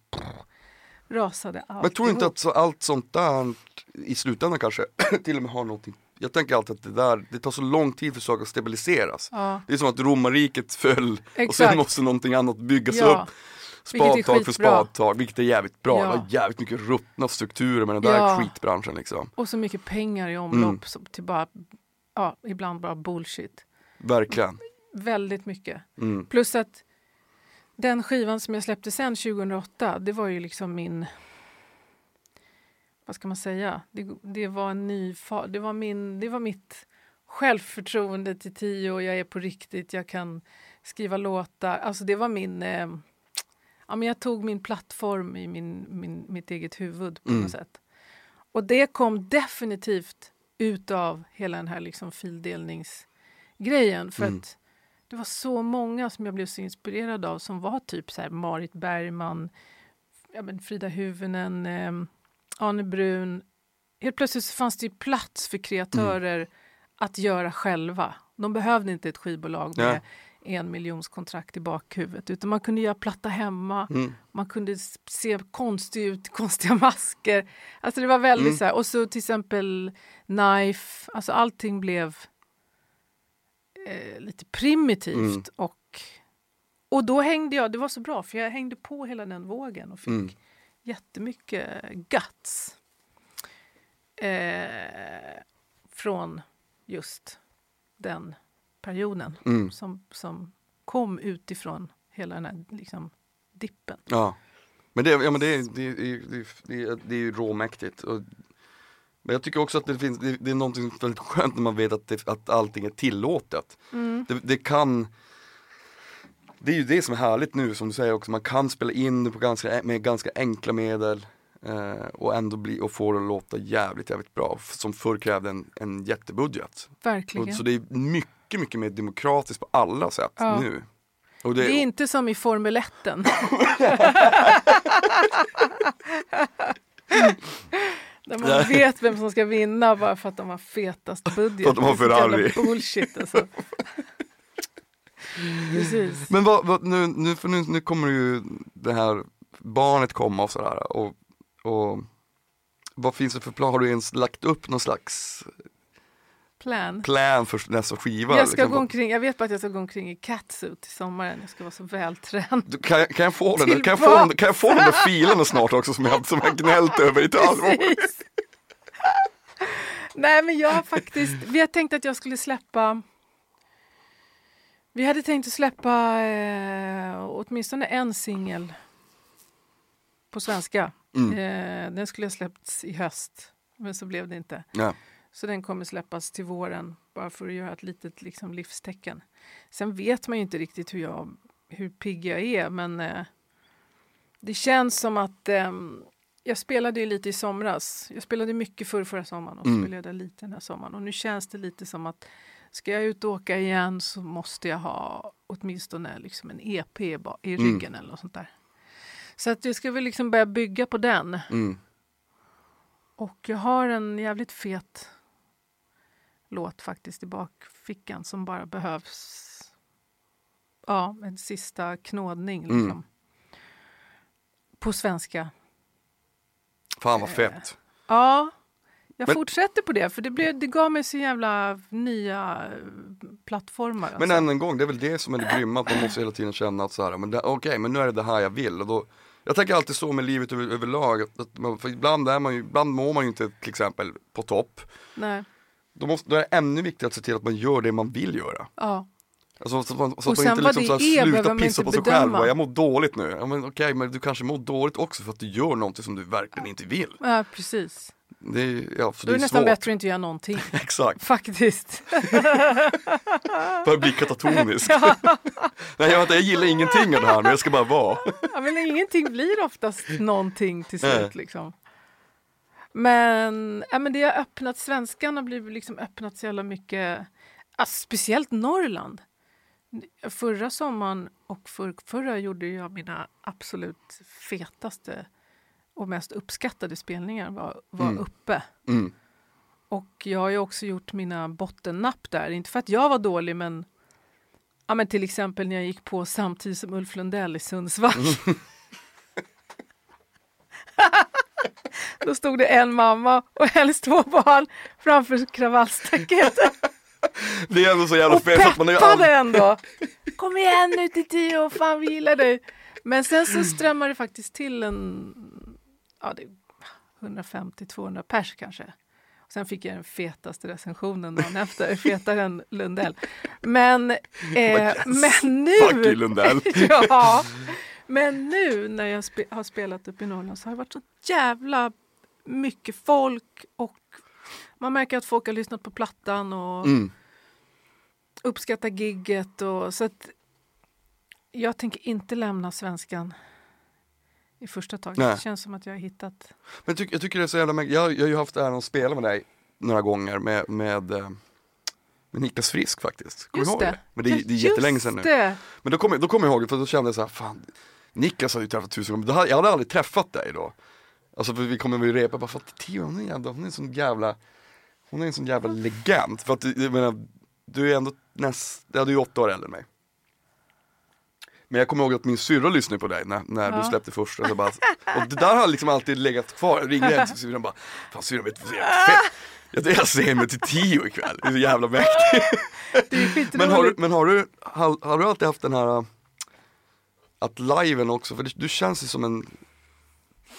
Rasade allt. Men tror du inte att så, allt sånt där i slutändan kanske till och med har någonting Jag tänker alltid att det där, det tar så lång tid för saker att stabiliseras Ja, Det är som att romarriket föll och sen Exakt. måste någonting annat byggas ja. upp Spadtag för spadtag, vilket är jävligt bra. Ja. Det var jävligt mycket ruttna strukturer med den där Ja. skitbranschen liksom. Och så mycket pengar i omlopp Mm. till bara, ja, ibland bara bullshit. Verkligen. Väldigt mycket. Mm. Plus att den skivan som jag släppte sen 2008, det var ju liksom min... Vad ska man säga? Det, det var en ny fa- det var, min, det var mitt självförtroende till tio och jag är på riktigt, jag kan skriva låtar. Alltså det var min... Eh, ja, men jag tog min plattform i min, min, mitt eget huvud på Mm. något sätt. Och det kom definitivt ut av hela den här liksom fildelningsgrejen. För Mm. att det var så många som jag blev så inspirerad av som var typ så här Marit Bergman, ja, men Frida Hyvönen, eh, Arne Brun. Helt plötsligt så fanns det ju plats för kreatörer att göra själva. De behövde inte ett skivbolag med en miljons kontrakt i bakhuvudet utan man kunde göra platta hemma. Mm. Man kunde se konstig ut, konstiga masker. Alltså det var väldigt Mm. så här. Och så till exempel Knife, alltså allting blev eh, lite primitivt. Mm. Och, och då hängde jag, det var så bra för jag hängde på hela den vågen och fick Mm. jättemycket guts. Eh, från just den perioden Mm. som, som kom utifrån hela den här liksom, dippen. Ja. Men det, ja, men det, är- det, det, det, det är ju råmäktigt. Och, men jag tycker också att det finns, det, det är någonting väldigt skönt när man vet att, det, att allting är tillåtet. Mm. Det, det kan Det är ju det som är härligt nu som du säger också, man kan spela in det på ganska, med ganska enkla medel eh, och ändå bli, och få det att låta jävligt, jävligt bra. Som förr krävde en, en jättebudget. Verkligen. Och, så det är mycket, mycket mer demokratiskt på alla sätt Ja. nu. Och det är inte som i Formel 1. Där man vet vem som ska vinna bara för att de har fetast budget. För att de har Ferrari. bullshit alltså. Precis. Men vad, vad, nu, nu, för nu, nu kommer ju det här barnet komma och sådär och, och vad finns det för plan? Har du ens lagt upp någon slags Plan. plan för nästa skiva? Jag, ska liksom? gå omkring, jag vet bara att jag ska gå omkring i catsuit till sommaren. Jag ska vara så vältränad. Kan kan, jag få den, där- kan, jag få den, kan jag få de där filerna snart också som jag, som jag gnällt över i ett halvår? Nej men jag har faktiskt, vi har tänkt att jag skulle släppa Vi hade tänkt att släppa eh, åtminstone en singel på svenska. Mm. Eh, den skulle ha släppts i höst, men så blev det inte. Ja. Så den kommer släppas till våren, bara för att göra ett litet liksom, livstecken. Sen vet man ju inte riktigt hur, jag, hur pigg jag är, men eh, det känns som att ehm, jag spelade ju lite i somras. Jag spelade mycket förr, förra sommaren och Mm. spelade lite den här sommaren. Och nu känns det lite som att ska jag ut och åka igen så måste jag ha åtminstone liksom en EP i Mm. ryggen eller något sånt där. Så att jag ska väl liksom börja bygga på den. Mm. Och jag har en jävligt fet låt faktiskt i bakfickan som bara behövs ja, en sista knådning. Mm. Liksom. På svenska. Fan vad Eh, fett. Ja, jag Men- fortsätter på det för det, blev, det gav mig så jävla nya eh, plattformar. Men alltså. än en gång, det är väl det som är det grymma, att man måste hela tiden känna att så här, men okej, men nu är det det här jag vill. Och då, jag tänker alltid så med livet över, överlag, att man, för ibland, är man ju, ibland mår man ju inte till exempel på topp. Nej. Då, måste, då är det ännu viktigare att se till att man gör det man vill göra. Ja. Alltså, så att man, så Och att man inte liksom så här slutar pissa på sig själv. Jag mår dåligt nu. Ja, men okej, men du kanske mår dåligt också för att du gör någonting som du verkligen inte vill. ja, precis. Det är, ja, för Då är det nästan svårt. bättre att inte göra någonting. Exakt, Faktiskt. börjar bli katatonisk. Nej, jag, jag gillar ingenting av det här, men jag ska bara vara. Ja, men ingenting blir oftast någonting till slut. Liksom. Men, ja, men det har öppnat, svenskan har blivit liksom öppnat så jävla mycket, alltså, speciellt Norrland. Förra sommaren och för, förra gjorde jag mina absolut fetaste och mest uppskattade spelningar var, var Mm. uppe. Mm. Och jag har ju också gjort mina bottennapp där, inte för att jag var dålig men Ja, men till exempel när jag gick på samtidigt som Ulf Lundell i Sundsvall. Då stod det en mamma och hennes två barn framför kravallstaketet Det är ändå så jävla och fel. ju peppade aldrig- ändå. Kom igen nu Tio, fan vi gillar dig. Men sen så strömmar det faktiskt till en ja, det är 150-200 pers kanske. Och sen fick jag den fetaste recensionen dagen efter, fetare än Lundell. Men, eh, Yes. men nu... Fuck you Lundell. ja, men nu när jag spe, har spelat upp i Norrland så har det varit så jävla mycket folk och man märker att folk har lyssnat på plattan och Mm. uppskattar gigget och så att jag tänker inte lämna svenskan i första taget. Nej. Det känns som att jag har hittat... Men jag, tycker- jag tycker det är så jävla jag, jag har ju haft äran att spela med dig några gånger med, med, eh, med Niklas Frisk faktiskt. Kommer du ihåg det? Men det, det är jättelänge sedan nu. Det! Men då kommer då kom jag ihåg det, för då kände jag så här, fan Niklas hade ju träffat tusen gånger, hade- jag hade aldrig träffat dig då. Alltså för vi kommer väl repa, bara för att Tio, hon är, jävla, hon är en sån jävla Hon är en sån jävla legend. För att jag menar, du är ändå näst, ja, du är åtta år äldre än mig. Men jag kommer ihåg att min syrra lyssnade på dig när, när du Ja. släppte första. Så bara, och det där har liksom alltid legat kvar. Jag ringde hem till syrran och bara, fan syrran vet du? Jag, jag ser mig till tio ikväll, det är så jävla mäktigt. Men har, du- men har, du, har, har du alltid haft den här äh, att liven också, för du, du känns ju som en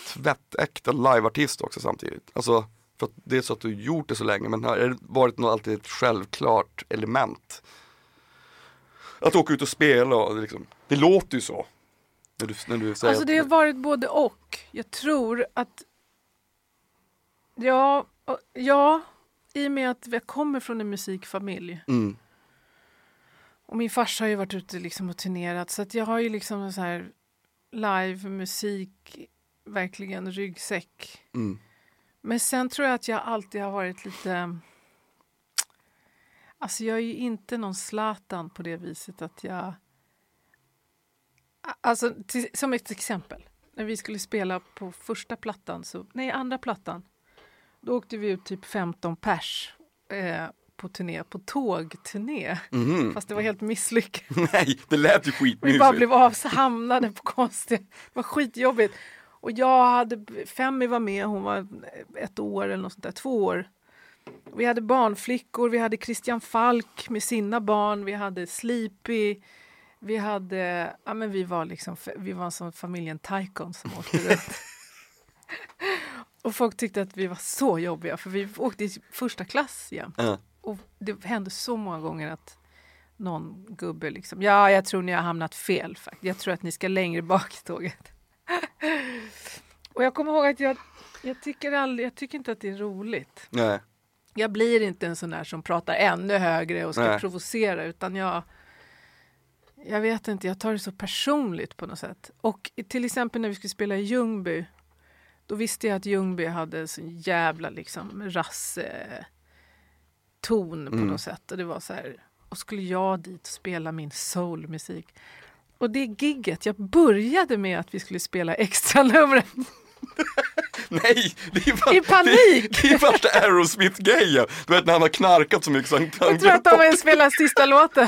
tvättäkta liveartist också samtidigt. Alltså, för att det är så att du gjort det så länge, men har det varit något alltid ett självklart element? Att åka ut och spela och liksom, det låter ju så. När du, när du säger Alltså det har varit både och. Jag tror att... Ja, ja i och med att jag kommer från en musikfamilj. mm, Och min farsa har ju varit ute liksom och turnerat så att jag har ju liksom en så här live musik, verkligen ryggsäck. mm, Men sen tror jag att jag alltid har varit lite... Alltså jag är ju inte någon Zlatan på det viset att jag... Alltså till, som ett exempel. När vi skulle spela på första plattan, så, nej andra plattan. Då åkte vi ut typ 15 pers eh, på turné, på tågturné. mhm. Fast det var helt misslyckat. Nej, det lät ju Vi bara skitmysigt. blev avhamnade på konstiga... Det var skitjobbigt. Och jag hade... Femmi var med, hon var ett år eller något sånt där, två år. Vi hade barnflickor, vi hade Christian Falk med sina barn, vi hade Sleepy. Vi hade... Ja men vi var liksom... Vi var som familjen Taikon som åkte runt. Och folk tyckte att vi var så jobbiga för vi åkte i första klass jämt. Ja. Och det hände så många gånger att någon gubbe liksom, ja jag tror ni har hamnat fel. Jag tror att ni ska längre bak i tåget. och jag kommer ihåg att jag, jag tycker aldrig, jag tycker inte att det är roligt. Nej. Jag blir inte en sån där som pratar ännu högre och ska Nej. provocera utan jag jag vet inte, jag tar det så personligt på något sätt. Och till exempel när vi skulle spela i Ljungby då visste jag att Ljungby hade så jävla liksom rasse ton på Mm. något sätt. Och det var så här, och skulle jag dit och spela min soulmusik. Och det gigget, jag började med att vi skulle spela extra numret Nej! Det är bara, i panik. Det är värsta Aerosmith-grejen. Du vet när han har knarkat så mycket så han Jag tror att de vill spela sista låten.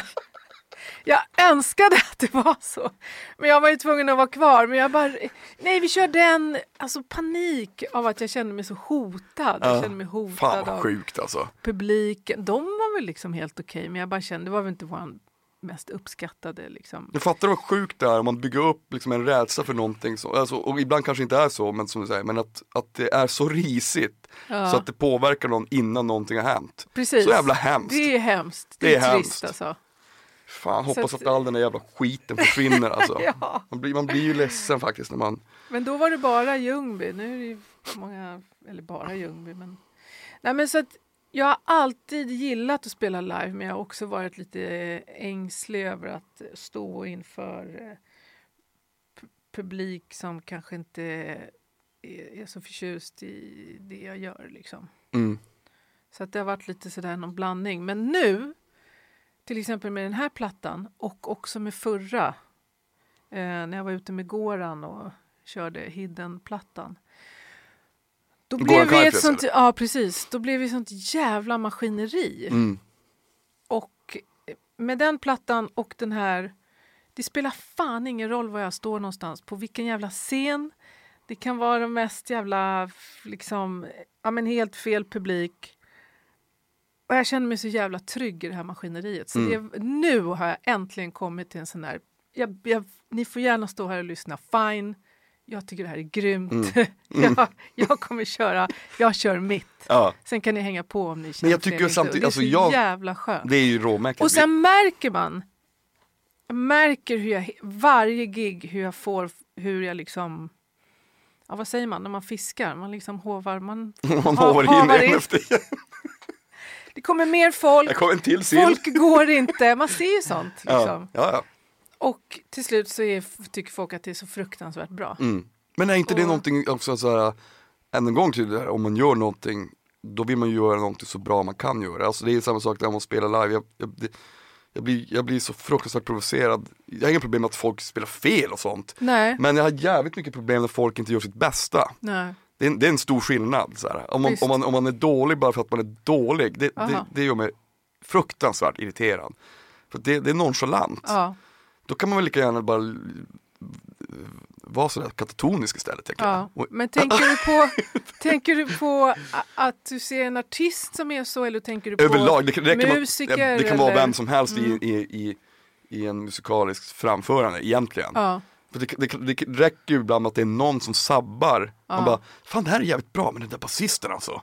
Jag önskade att det var så. Men jag var ju tvungen att vara kvar. Men jag bara, nej vi kör den. Alltså panik av att jag kände mig så hotad. Jag Ja. kände mig hotad Fan vad sjukt alltså. publiken. De var väl liksom helt okej. men jag bara kände, det var väl inte vår mest uppskattade liksom. Jag fattar vad sjukt det är om man bygger upp liksom en rädsla för någonting, så, alltså, och ibland kanske inte är så, men som du säger, men att, att det är så risigt Ja, så att det påverkar någon innan någonting har hänt. precis. Så jävla hemskt. Det är hemskt. Det, Det är, är trist hemskt. alltså. Fan, hoppas att- att all den där jävla skiten försvinner alltså. Ja. man, blir, man blir ju ledsen faktiskt när man, Men då var det bara Ljungby. Nu är det ju många, eller bara Ljungby. Men... Nej, men så att jag har alltid gillat att spela live men jag har också varit lite ängslig över att stå inför eh, pu- publik som kanske inte är, är så förtjust i det jag gör. Liksom. mm, Så att det har varit lite sådär någon blandning. Men nu, till exempel med den här plattan och också med förra, eh, när jag var ute med Goran och körde Hidden-plattan. Då Goran blev vi ett sånt, ja precis, då blev vi sånt jävla maskineri. mm, Och med den plattan och den här, det spelar fan ingen roll var jag står någonstans, på vilken jävla scen. Det kan vara de mest jävla, liksom, ja men helt fel publik. Och jag känner mig så jävla trygg i det här maskineriet. Så Mm. det, nu har jag äntligen kommit till en sån där, jag, jag, ni får gärna stå här och lyssna, fine. Jag tycker det här är grymt. Mm. jag, jag kommer köra, jag kör mitt. ja. Sen kan ni hänga på om ni känner jag för det tycker inte. samtidigt- Och alltså det är så jag- jävla skönt. Det är ju råmäktigt. Och sen märker man, jag märker hur jag, varje gig hur jag får, hur jag liksom, ja vad säger man när man fiskar, man liksom hovar, man, man ha- hovar in in. Det kommer mer folk, kom en till sill. folk går inte, man ser ju sånt. ja. Liksom. Ja, ja. Och till slut så är, tycker folk att det är så fruktansvärt bra. Mm. Men är inte det Och- någonting också så här, än en gång till det här, om man gör någonting, då vill man ju göra någonting så bra man kan göra. Alltså det är samma sak om man spelar live. Jag, jag, det, jag, blir, jag blir så fruktansvärt provocerad. Jag har inga problem med att folk spelar fel och sånt. Nej, Men jag har jävligt mycket problem när folk inte gör sitt bästa. nej. Det är en, det är en stor skillnad. Så här. Om, man, om, man, om man är dålig bara för att man är dålig, det, det, det gör mig fruktansvärt irriterad. För det, det är nonchalant. Ja, Då kan man väl lika gärna bara vara sådär katatonisk istället. Ja. Men tänker du på, tänker du på att du ser en artist som är så eller tänker du på överlag, det, kan- det, musiker vara, det kan vara eller- vem som helst Mm. i, i, i, i en musikalisk framförande egentligen. Ja, För det, det, det räcker ju ibland att det är någon som sabbar. Man bara, fan det här är jävligt bra, men den där basisten alltså.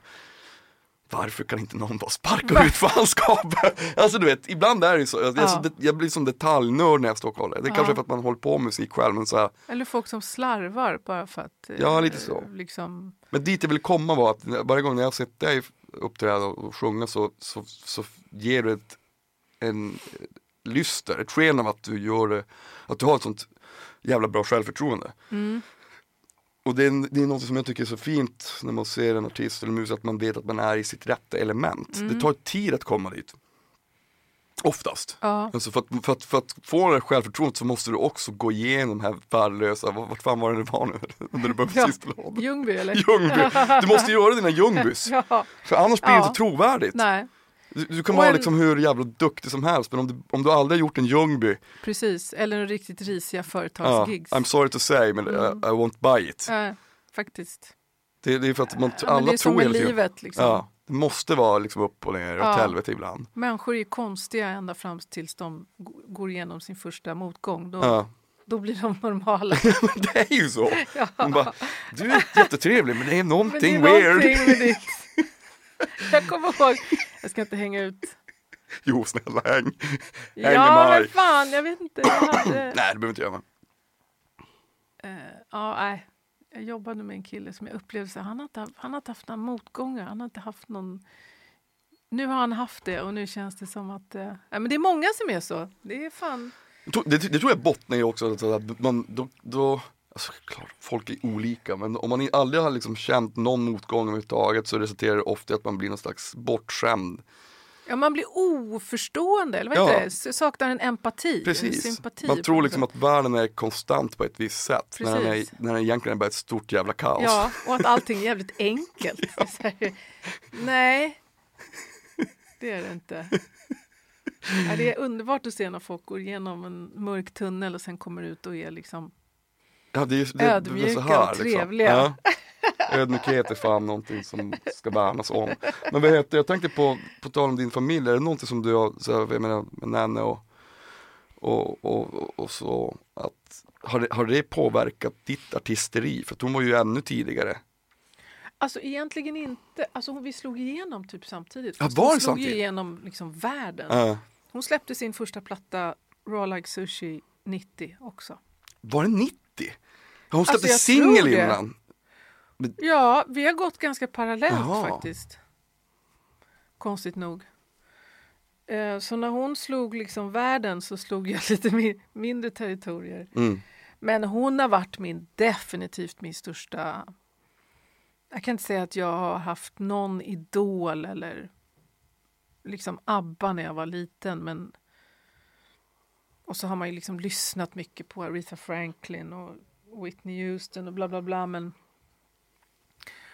Varför kan inte någon bara sparka ut fanskapet? Alltså du vet, ibland är det ju så. Jag, Ja. så jag blir som detaljnörd när jag står och kollar. Det Ja. kanske är för att man håller på med musik själv, men så här, eller folk som slarvar bara för att... eh, Ja, lite så. Liksom, Men dit jag vill komma var att varje gång när jag sett dig uppträda och sjunga så, så, så ger du ett en lyster, ett sken av att du gör att du har ett sånt jävla bra självförtroende. mm, Och det är, det är något som jag tycker är så fint när man ser en artist eller musiker, att man vet att man är i sitt rätta element. Mm. Det tar tid att komma dit. Oftast. ja, Alltså för, att, för, att, för att få det självförtroendet så måste du också gå igenom här värdelösa, vad- vart fan var det det var nu? När du började på Ja. sista. Ljungby eller? Ljungby. Du måste göra dina Ljungbys. Ja, För annars blir det inte trovärdigt. nej, Du, du kan Och vara en- liksom hur jävla duktig som helst men om du, om du aldrig har gjort en Ljungby, precis. Eller en riktigt risiga företagsgigs. I'm sorry to say men Mm. I, I won't buy it. Ja, faktiskt. Det, det är för att man, Ja, men alla det är som tror med hela tiden. livet. Liksom. Ja, det måste vara liksom upp och ner, åt Ja. helvete ibland. Människor är konstiga ända fram tills de går igenom sin första motgång. Då, Ja. då blir de normala. Men det är ju så. Ja. Man bara, du är jättetrevlig men det är Men någonting det är weird. någonting med ditt. Jag kommer ihåg, jag ska inte hänga ut. Jo snälla häng. Häng Ja men fan, jag vet inte. Jag hade, Nej det behöver inte göra eh, ja, nej. Jag jobbade med en kille som jag upplevde så han har inte, han har inte haft några motgångar. Han har inte haft någon... Nu har han haft det och nu känns det som att... Eh, nej, men det är många som är så. Det är fan... Det, det tror jag bottnar i också, att man, då, då, Alltså, klart, folk är olika men om man aldrig har liksom känt någon motgång överhuvudtaget så resulterar det ofta i att man blir någon slags bortskämd. Ja, man blir oförstående, eller vad Ja. heter det? Saknar en empati, en Precis. sympati. Man tror liksom att världen är konstant på ett visst sätt när den, är, när den egentligen är bara ett stort jävla kaos. Ja, och att allting är jävligt enkelt. Här, Nej, det är det inte. Ja, det är underbart att se när folk går igenom en mörk tunnel och sen kommer ut och är liksom Ja, det är, det, det är Ödmjuka så här, och trevliga. Liksom. Ja. Ödmjukhet är fan någonting som ska värnas om. Men vad heter, jag tänkte på, på tal om din familj, är det någonting som du har, så här, jag menar med Nanne och, och, och, och, så, att, har, det, har det påverkat ditt artisteri? För hon var ju ännu tidigare. Alltså egentligen inte. Alltså hon- vi slog igenom typ samtidigt. Ja, var hon slog samtidigt? igenom liksom världen. Ja. Hon släppte sin första platta Raw Like Sushi 90 också. var det 90? Hon Alltså, släppte jag singel innan. Ja, vi har gått ganska parallellt Jaha. faktiskt. Konstigt nog. Eh, Så när hon slog liksom världen så slog jag lite mi- mindre territorier. Mm. Men hon har varit min, definitivt min största... Jag kan inte säga att jag har haft någon idol eller liksom ABBA när jag var liten men och så har man ju liksom lyssnat mycket på Aretha Franklin och Whitney Houston och bla bla bla men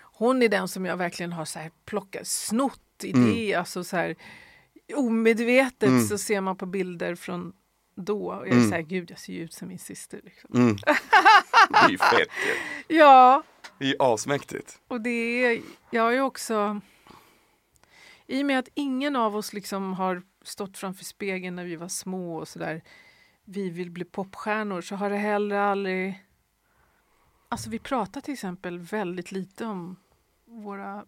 hon är den som jag verkligen har så här plockat, snott idé, alltså så här omedvetet Mm. så ser man på bilder från då och jag är Mm. så här, gud jag ser ju ut som min syster. Liksom. Mm. Det är ju fett ju. Ja, Det är ju asmäktigt. och det är, jag har ju också, i och med att ingen av oss liksom har stått framför spegeln när vi var små och sådär, vi vill bli popstjärnor, så har det heller aldrig, alltså vi pratar till exempel väldigt lite om våra,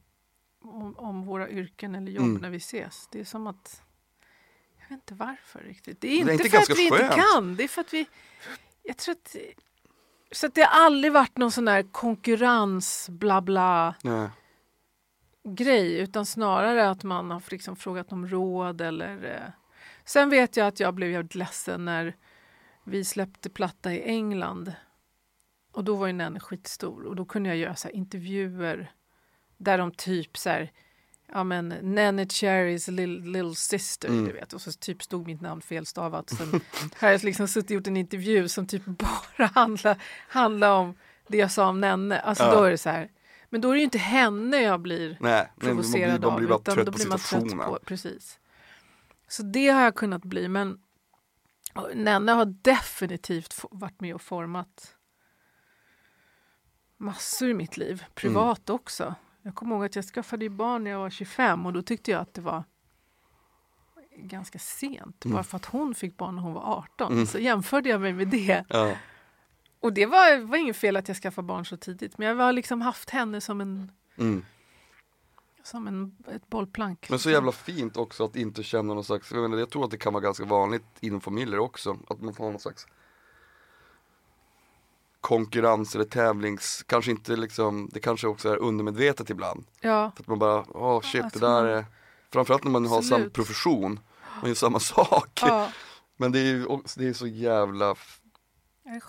om, om våra yrken eller jobb Mm. när vi ses. Det är som att, jag vet inte varför riktigt. Det är är inte, inte för att vi inte skönt? kan, det är för att vi, jag tror att så att det har aldrig varit någon sån där konkurrens, bla bla Nej. grej utan snarare att man har liksom frågat om råd eller eh. Sen vet jag att jag blev jävligt ledsen när vi släppte platta i England och då var ju Nenne skitstor och då kunde jag göra så intervjuer där de typ så här Ja men Nenne Cherrys little, little sister, Mm. du vet. Och så typ stod mitt namn felstavat. Sen har jag liksom suttit och gjort en intervju som typ bara handlar, handlar om det jag sa om Nenne. Alltså Ja. då är det så här. Men då är det ju inte henne jag blir Nej, men man blir, provocerad man blir av. Utan då blir man trött på, precis. Så det har jag kunnat bli. Men Nenne har definitivt varit med och format massor i mitt liv. Privat Mm. också. Jag kommer ihåg att jag skaffade barn när jag var 25 och då tyckte jag att det var ganska sent. Mm. Bara för att hon fick barn när hon var 18. Mm. Så jämförde jag mig med det. Ja. Och det var, var inget fel att jag skaffade barn så tidigt. Men jag har liksom haft henne som en Mm. Som en, ett bollplank. Men så jävla fint också att inte känna någon slags, jag, menar, jag tror att det kan vara ganska vanligt inom familjer också, att man får någon slags konkurrens eller tävlings, kanske inte liksom, det kanske också är undermedvetet ibland. Ja, För att man bara, åh shit Att det där man- är, framförallt när man har samma Absolut. profession, man gör samma sak. ja. Men det är ju det är så jävla,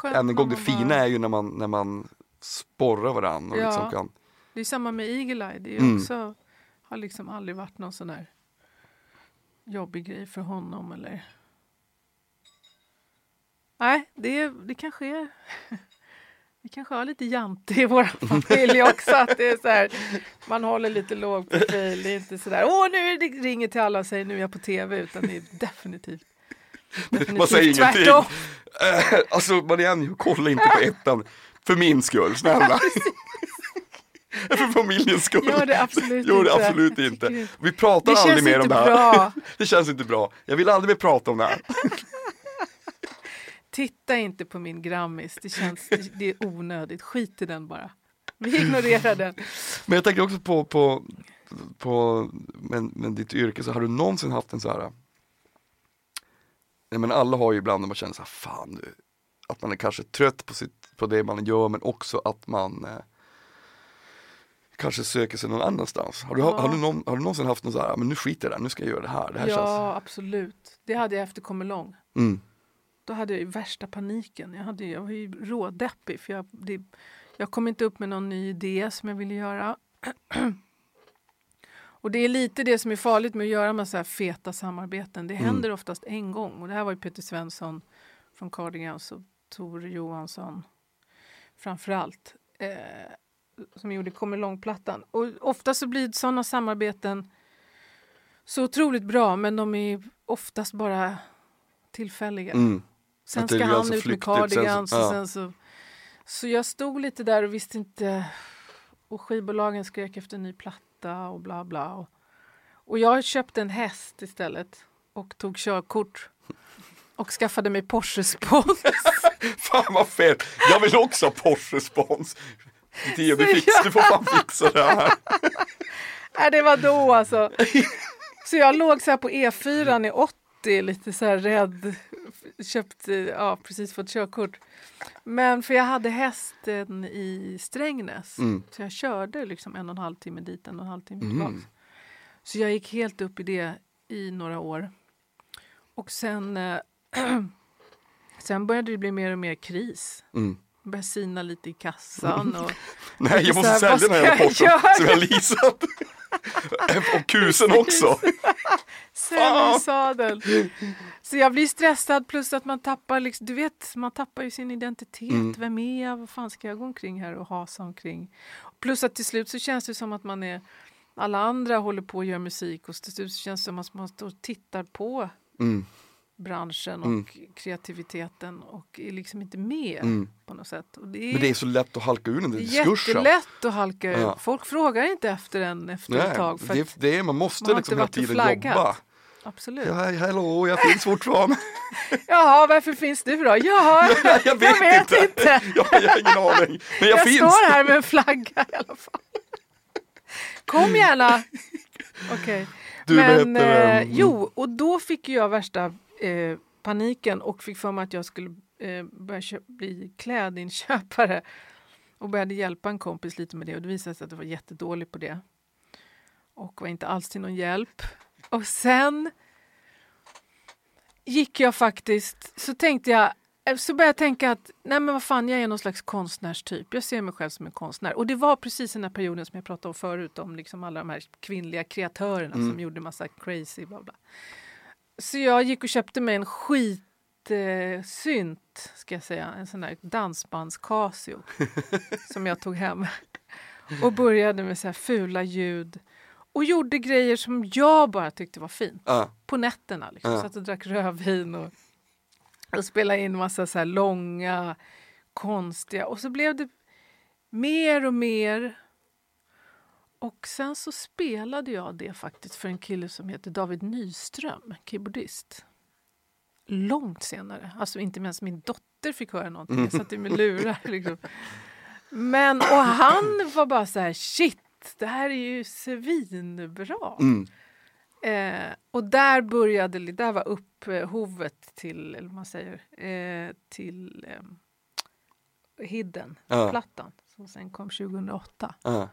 än en gång det fina bara- är ju när man, när man sporrar varandra och Ja. liksom kan, Det är samma med Eagle Eye. Det är Mm. också, har liksom aldrig varit någon sån här jobbig grej för honom eller... Nej, det, det kanske är... Vi kanske har lite jante i vår familj också. Att det är så här, man håller lite låg profil. Det är inte så där, åh nu är det ringer till alla och säger nu är jag på tv. Utan det är definitivt, definitivt man säger ingenting. tvärtom. Eh, alltså Marianne, kolla inte på ettan. För min skull, snälla. För familjens skull. Gör det absolut Gör det inte. absolut inte. Vi pratar Det aldrig mer om det här. bra. Det känns inte bra. Jag vill aldrig mer prata om det här. Titta inte på min grammis. Det, känns, det är onödigt. Skit i den bara. Vi ignorerar den. Men jag tänker också på, på, på men, men ditt yrke, så har du någonsin haft en så här Nej men alla har ju ibland när man känner så här, fan nu, att man är kanske trött på, sitt, på det man gör men också att man eh, kanske söker sig någon annanstans. Har du, Ja. har, du någon, har du någonsin haft någon så här, men nu skiter jag i det nu ska jag göra det här, det här Ja, känns absolut. Det hade jag efter Kommer lång. mm. då hade jag ju värsta paniken. Jag, hade, jag var ju rådeppig för jag, det, jag kom inte upp med någon ny idé som jag ville göra. och det är lite det som är farligt med att göra med så här feta samarbeten. Det Mm. händer oftast en gång. Och det här var ju Peter Svensson från Cardigans och Tor Johansson framförallt. Eh, som gjorde Kommer långplattan. Och ofta så blir sådana samarbeten så otroligt bra men de är oftast bara tillfälliga. Mm. Sen ska han alltså ut med flyktigt, sen så- cardigans och ja. sen så... Så jag stod lite där och visste inte... Och skivbolagen skrek efter en ny platta och bla bla. Och, och jag köpte en häst istället och tog körkort. Och skaffade mig Porsche-spons. Fan vad fel! Jag vill också ha Porsche-spons. Tio, du, fix, du får fan fixa det här. Nej, det var då alltså. Så jag låg så här på E4 i 80, lite så här rädd. Köpt, ja precis fått körkort. Men för jag hade hästen i Strängnäs. Mm. Så jag körde liksom en och en halv timme dit, en och en halv timme Mm. tillbaks. Så jag gick helt upp i det i några år. Och sen, eh, sen började det bli mer och mer kris. Mm. Började sina lite i kassan. Och, Nej, jag måste här, sälja den här göra? som jag leasat. Och kusen också. Sämre sadel. Så jag blir stressad plus att man tappar, liksom, du vet, man tappar ju sin identitet. Mm. Vem är jag? Vad fan ska jag gå omkring här och hasa omkring? Plus att till slut så känns det som att man är alla andra håller på att göra musik och till slut så känns det som att man står och tittar på Mm. Branschen och Mm. kreativiteten och är liksom inte med Mm. på något sätt. Och det är, Men det är så lätt att halka ur den där diskursen. jättelätt att halka ur. Ja. Folk frågar inte efter en efter ett tag. För det, det är, man måste man liksom hela tiden flaggat. jobba. absolut. Ja, hej, hallå, jag finns fortfarande. Jaha, varför finns du då? Jaha, jag, jag vet, jag vet inte. inte. Jag, jag har ingen aning. Men jag, Jag, finns. står här med en flagga i alla fall. Kom gärna. Okej. Vad Men heter eh, Mm. jo, och då fick jag värsta eh, paniken och fick för mig att jag skulle eh, börja bli klädinköpare. Och började hjälpa en kompis lite med det och det visade sig att jag var jättedålig på det. Och var inte alls till någon hjälp. Och sen gick jag faktiskt, så tänkte jag, eh, så började jag tänka att nej men vad fan, jag är någon slags konstnärstyp. Jag ser mig själv som en konstnär. Och det var precis den här perioden som jag pratade om förut, om liksom alla de här kvinnliga kreatörerna som gjorde massa crazy bla bla. Så jag gick och köpte mig en skit eh, ska jag säga, en sån där dansbands Casio som jag tog hem. Och började med så här fula ljud och gjorde grejer som jag bara tyckte var fint Ja, på nätterna. Liksom. Ja. Satt och drack rödvin och, och spelade in massa så här långa, konstiga. Och så blev det mer och mer. Och sen så spelade jag det faktiskt för en kille som heter David Nyström, keyboardist. Långt senare. Alltså inte ens min dotter fick höra någonting. Jag satt ju med lurar. Liksom. Men, och han var bara så här, shit, det här är ju svinbra. mm. Eh, och där började, där var upphovet till, eller man säger, eh, till eh, Hidden-plattan som sen kom 2008. ja.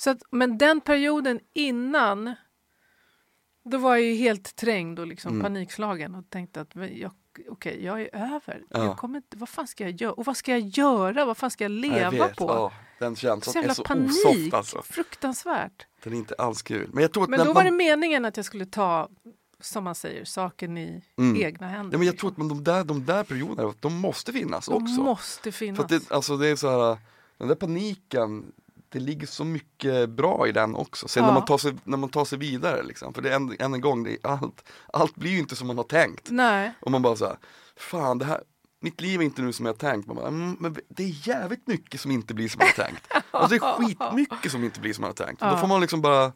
Så att, men den perioden innan, då var jag ju helt trängd och liksom Mm. panikslagen och tänkte att jag, okej, jag är över. Ja. Jag kommer inte, vad fan ska jag göra? Och vad ska jag göra? Vad fan ska jag leva jag på? Ja, den så känslan är jävla så panik, osoft alltså. fruktansvärt. Den är inte alls kul. Men jag tror att Men då man, var det meningen att jag skulle ta, som man säger, saken i Mm. egna händer. ja, men jag liksom. tror att man, de, där, de där perioderna, de måste finnas De också. måste finnas. För det, alltså det är så här, den där paniken, det ligger så mycket bra i den också. Sen när, Ja. man tar sig, när man tar sig vidare liksom, för det är en, än en gång, allt, allt blir ju inte som man har tänkt. Nej, Och man bara så här, fan det här, mitt liv är inte nu som jag har tänkt. Man bara, mm, men det är jävligt mycket som inte blir som man har tänkt. Alltså det är skitmycket som inte blir som man har tänkt. Och Då Ja. får man liksom bara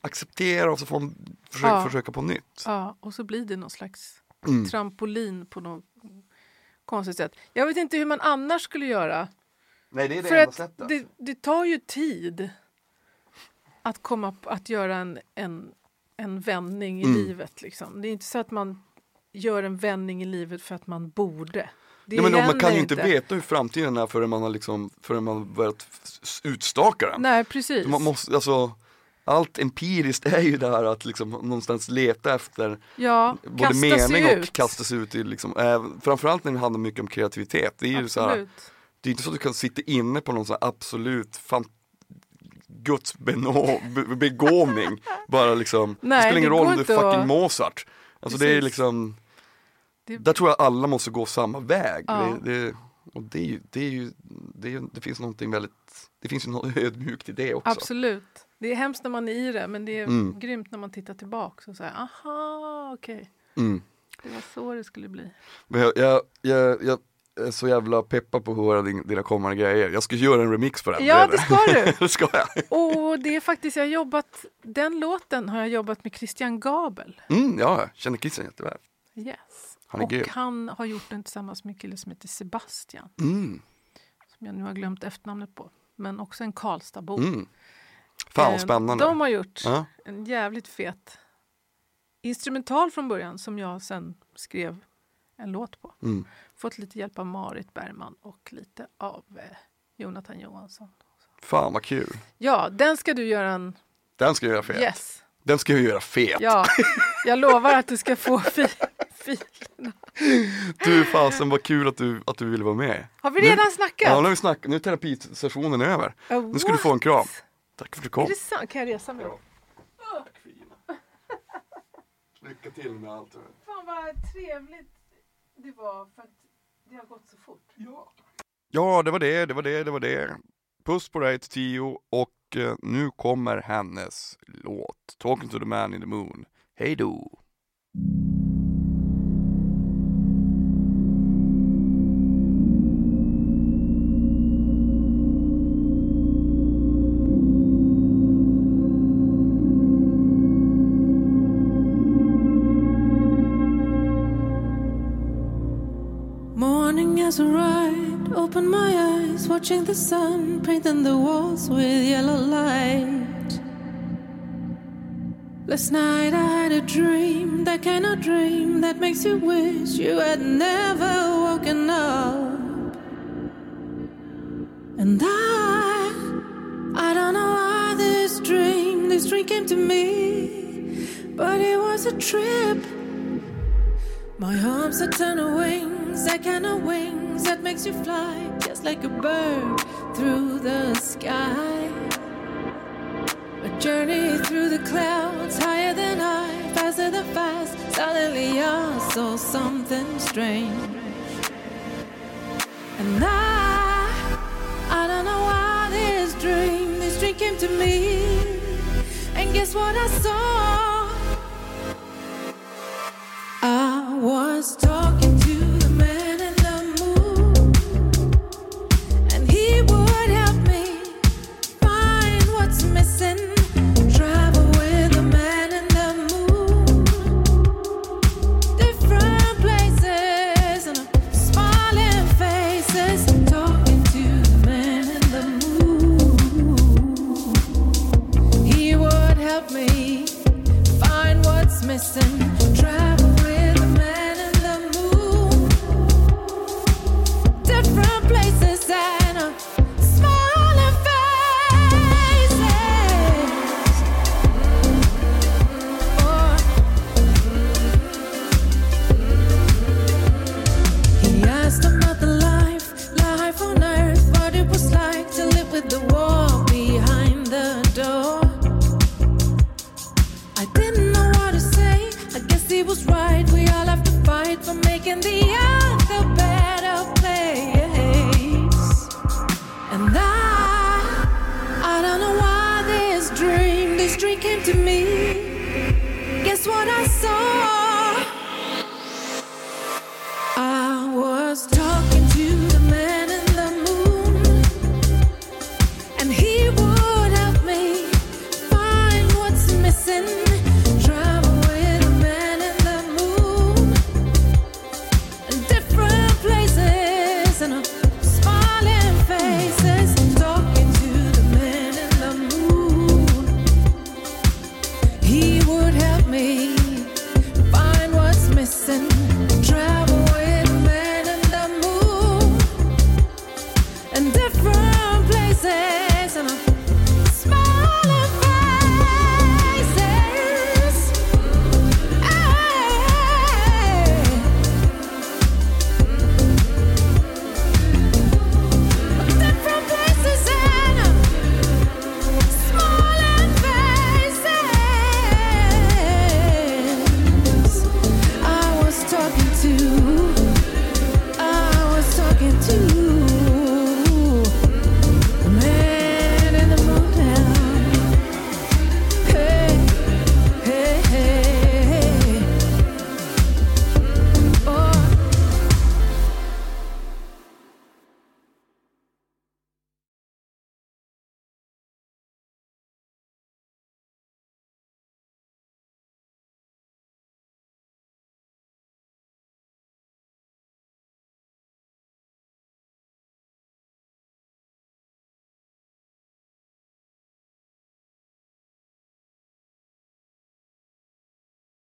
acceptera och så får man försöka, Ja. försöka på nytt. ja, och så blir det någon slags Mm. trampolin på något konstigt sätt. Jag vet inte hur man annars skulle göra. Nej det är det För enda sättet. det, det tar ju tid att komma p- att göra en, en, en vändning i Mm. livet. Liksom. Det är inte så att man gör en vändning i livet för att man borde. Det Nej, men man kan ju inte veta hur framtiden är förrän man har liksom, förrän man börjat utstaka den. Nej, precis. Man måste, alltså, allt empiriskt är ju det här att liksom någonstans leta efter Ja, både mening och ut. kasta sig ut i liksom, äh, framförallt när det handlar mycket om kreativitet. Det är ju så här, Absolut. Det är inte så att du kan sitta inne på någon sån absolut fan, Guds begåvning. Bara liksom, det Nej, spelar ingen det roll om du är fucking att- Mozart. Alltså det är Precis. liksom, Det- där tror jag alla måste gå samma väg. Ja. Det, det, och det är ju, det är ju, det, är, det finns någonting väldigt, det finns ju något ödmjukt i det också. Absolut. Det är hemskt när man är i det, men det är Mm. grymt när man tittar tillbaka och säger aha, okej, Mm. det var så det skulle bli. Men jag, jag, jag, jag så jävla peppad på att höra din, dina kommande grejer. Jag ska göra en remix på den. Ja, det ska du! det ska jag. Och det är faktiskt, jag har jobbat, den låten har jag jobbat med Christian Gabel. Mm, ja, jag känner Christian jätteväl. Yes. Han är och grym. han har gjort den tillsammans med en kille som heter Sebastian, Mm, som jag nu har glömt efternamnet på, men också en Karlstadbo. mm. Fan vad Eh, spännande. De har gjort Ja. en jävligt fet instrumental från början som jag sen skrev en låt på. Mm. Fått lite hjälp av Marit Bergman och lite av eh, Jonathan Johansson. Fan vad kul. Ja, den ska du göra en... Den ska jag göra fet. Yes! Den ska jag göra fet. Ja, jag lovar att du ska få fi, fi. Du fasen vad kul att du, att du ville vara med. Har vi Nu- redan Ja, snackat? nu har vi snackat, nu är terapisessionen över. Oh, Nu ska du få en kram. Tack för att du Är kom. det sant? Kan jag resa mig? Lycka till med allt. Fan vad trevligt det var för att det har gått så fort. Ja, det var det, det var det, det var det. Puss på dig till Tio och eh, nu kommer hennes låt Talking to the man in the moon. Hej då! Watching the sun painting the walls with yellow light. Last night I had a dream, that kind of dream that makes you wish you had never woken up. And I, I don't know why this dream, this dream came to me, but it was a trip. My arms are turning wings, that kind of wings that makes you fly like a bird through the sky. A journey through the clouds, higher than high, faster than fast. Suddenly I saw something strange. And I, I don't know why this dream, this dream came to me. And guess what I saw?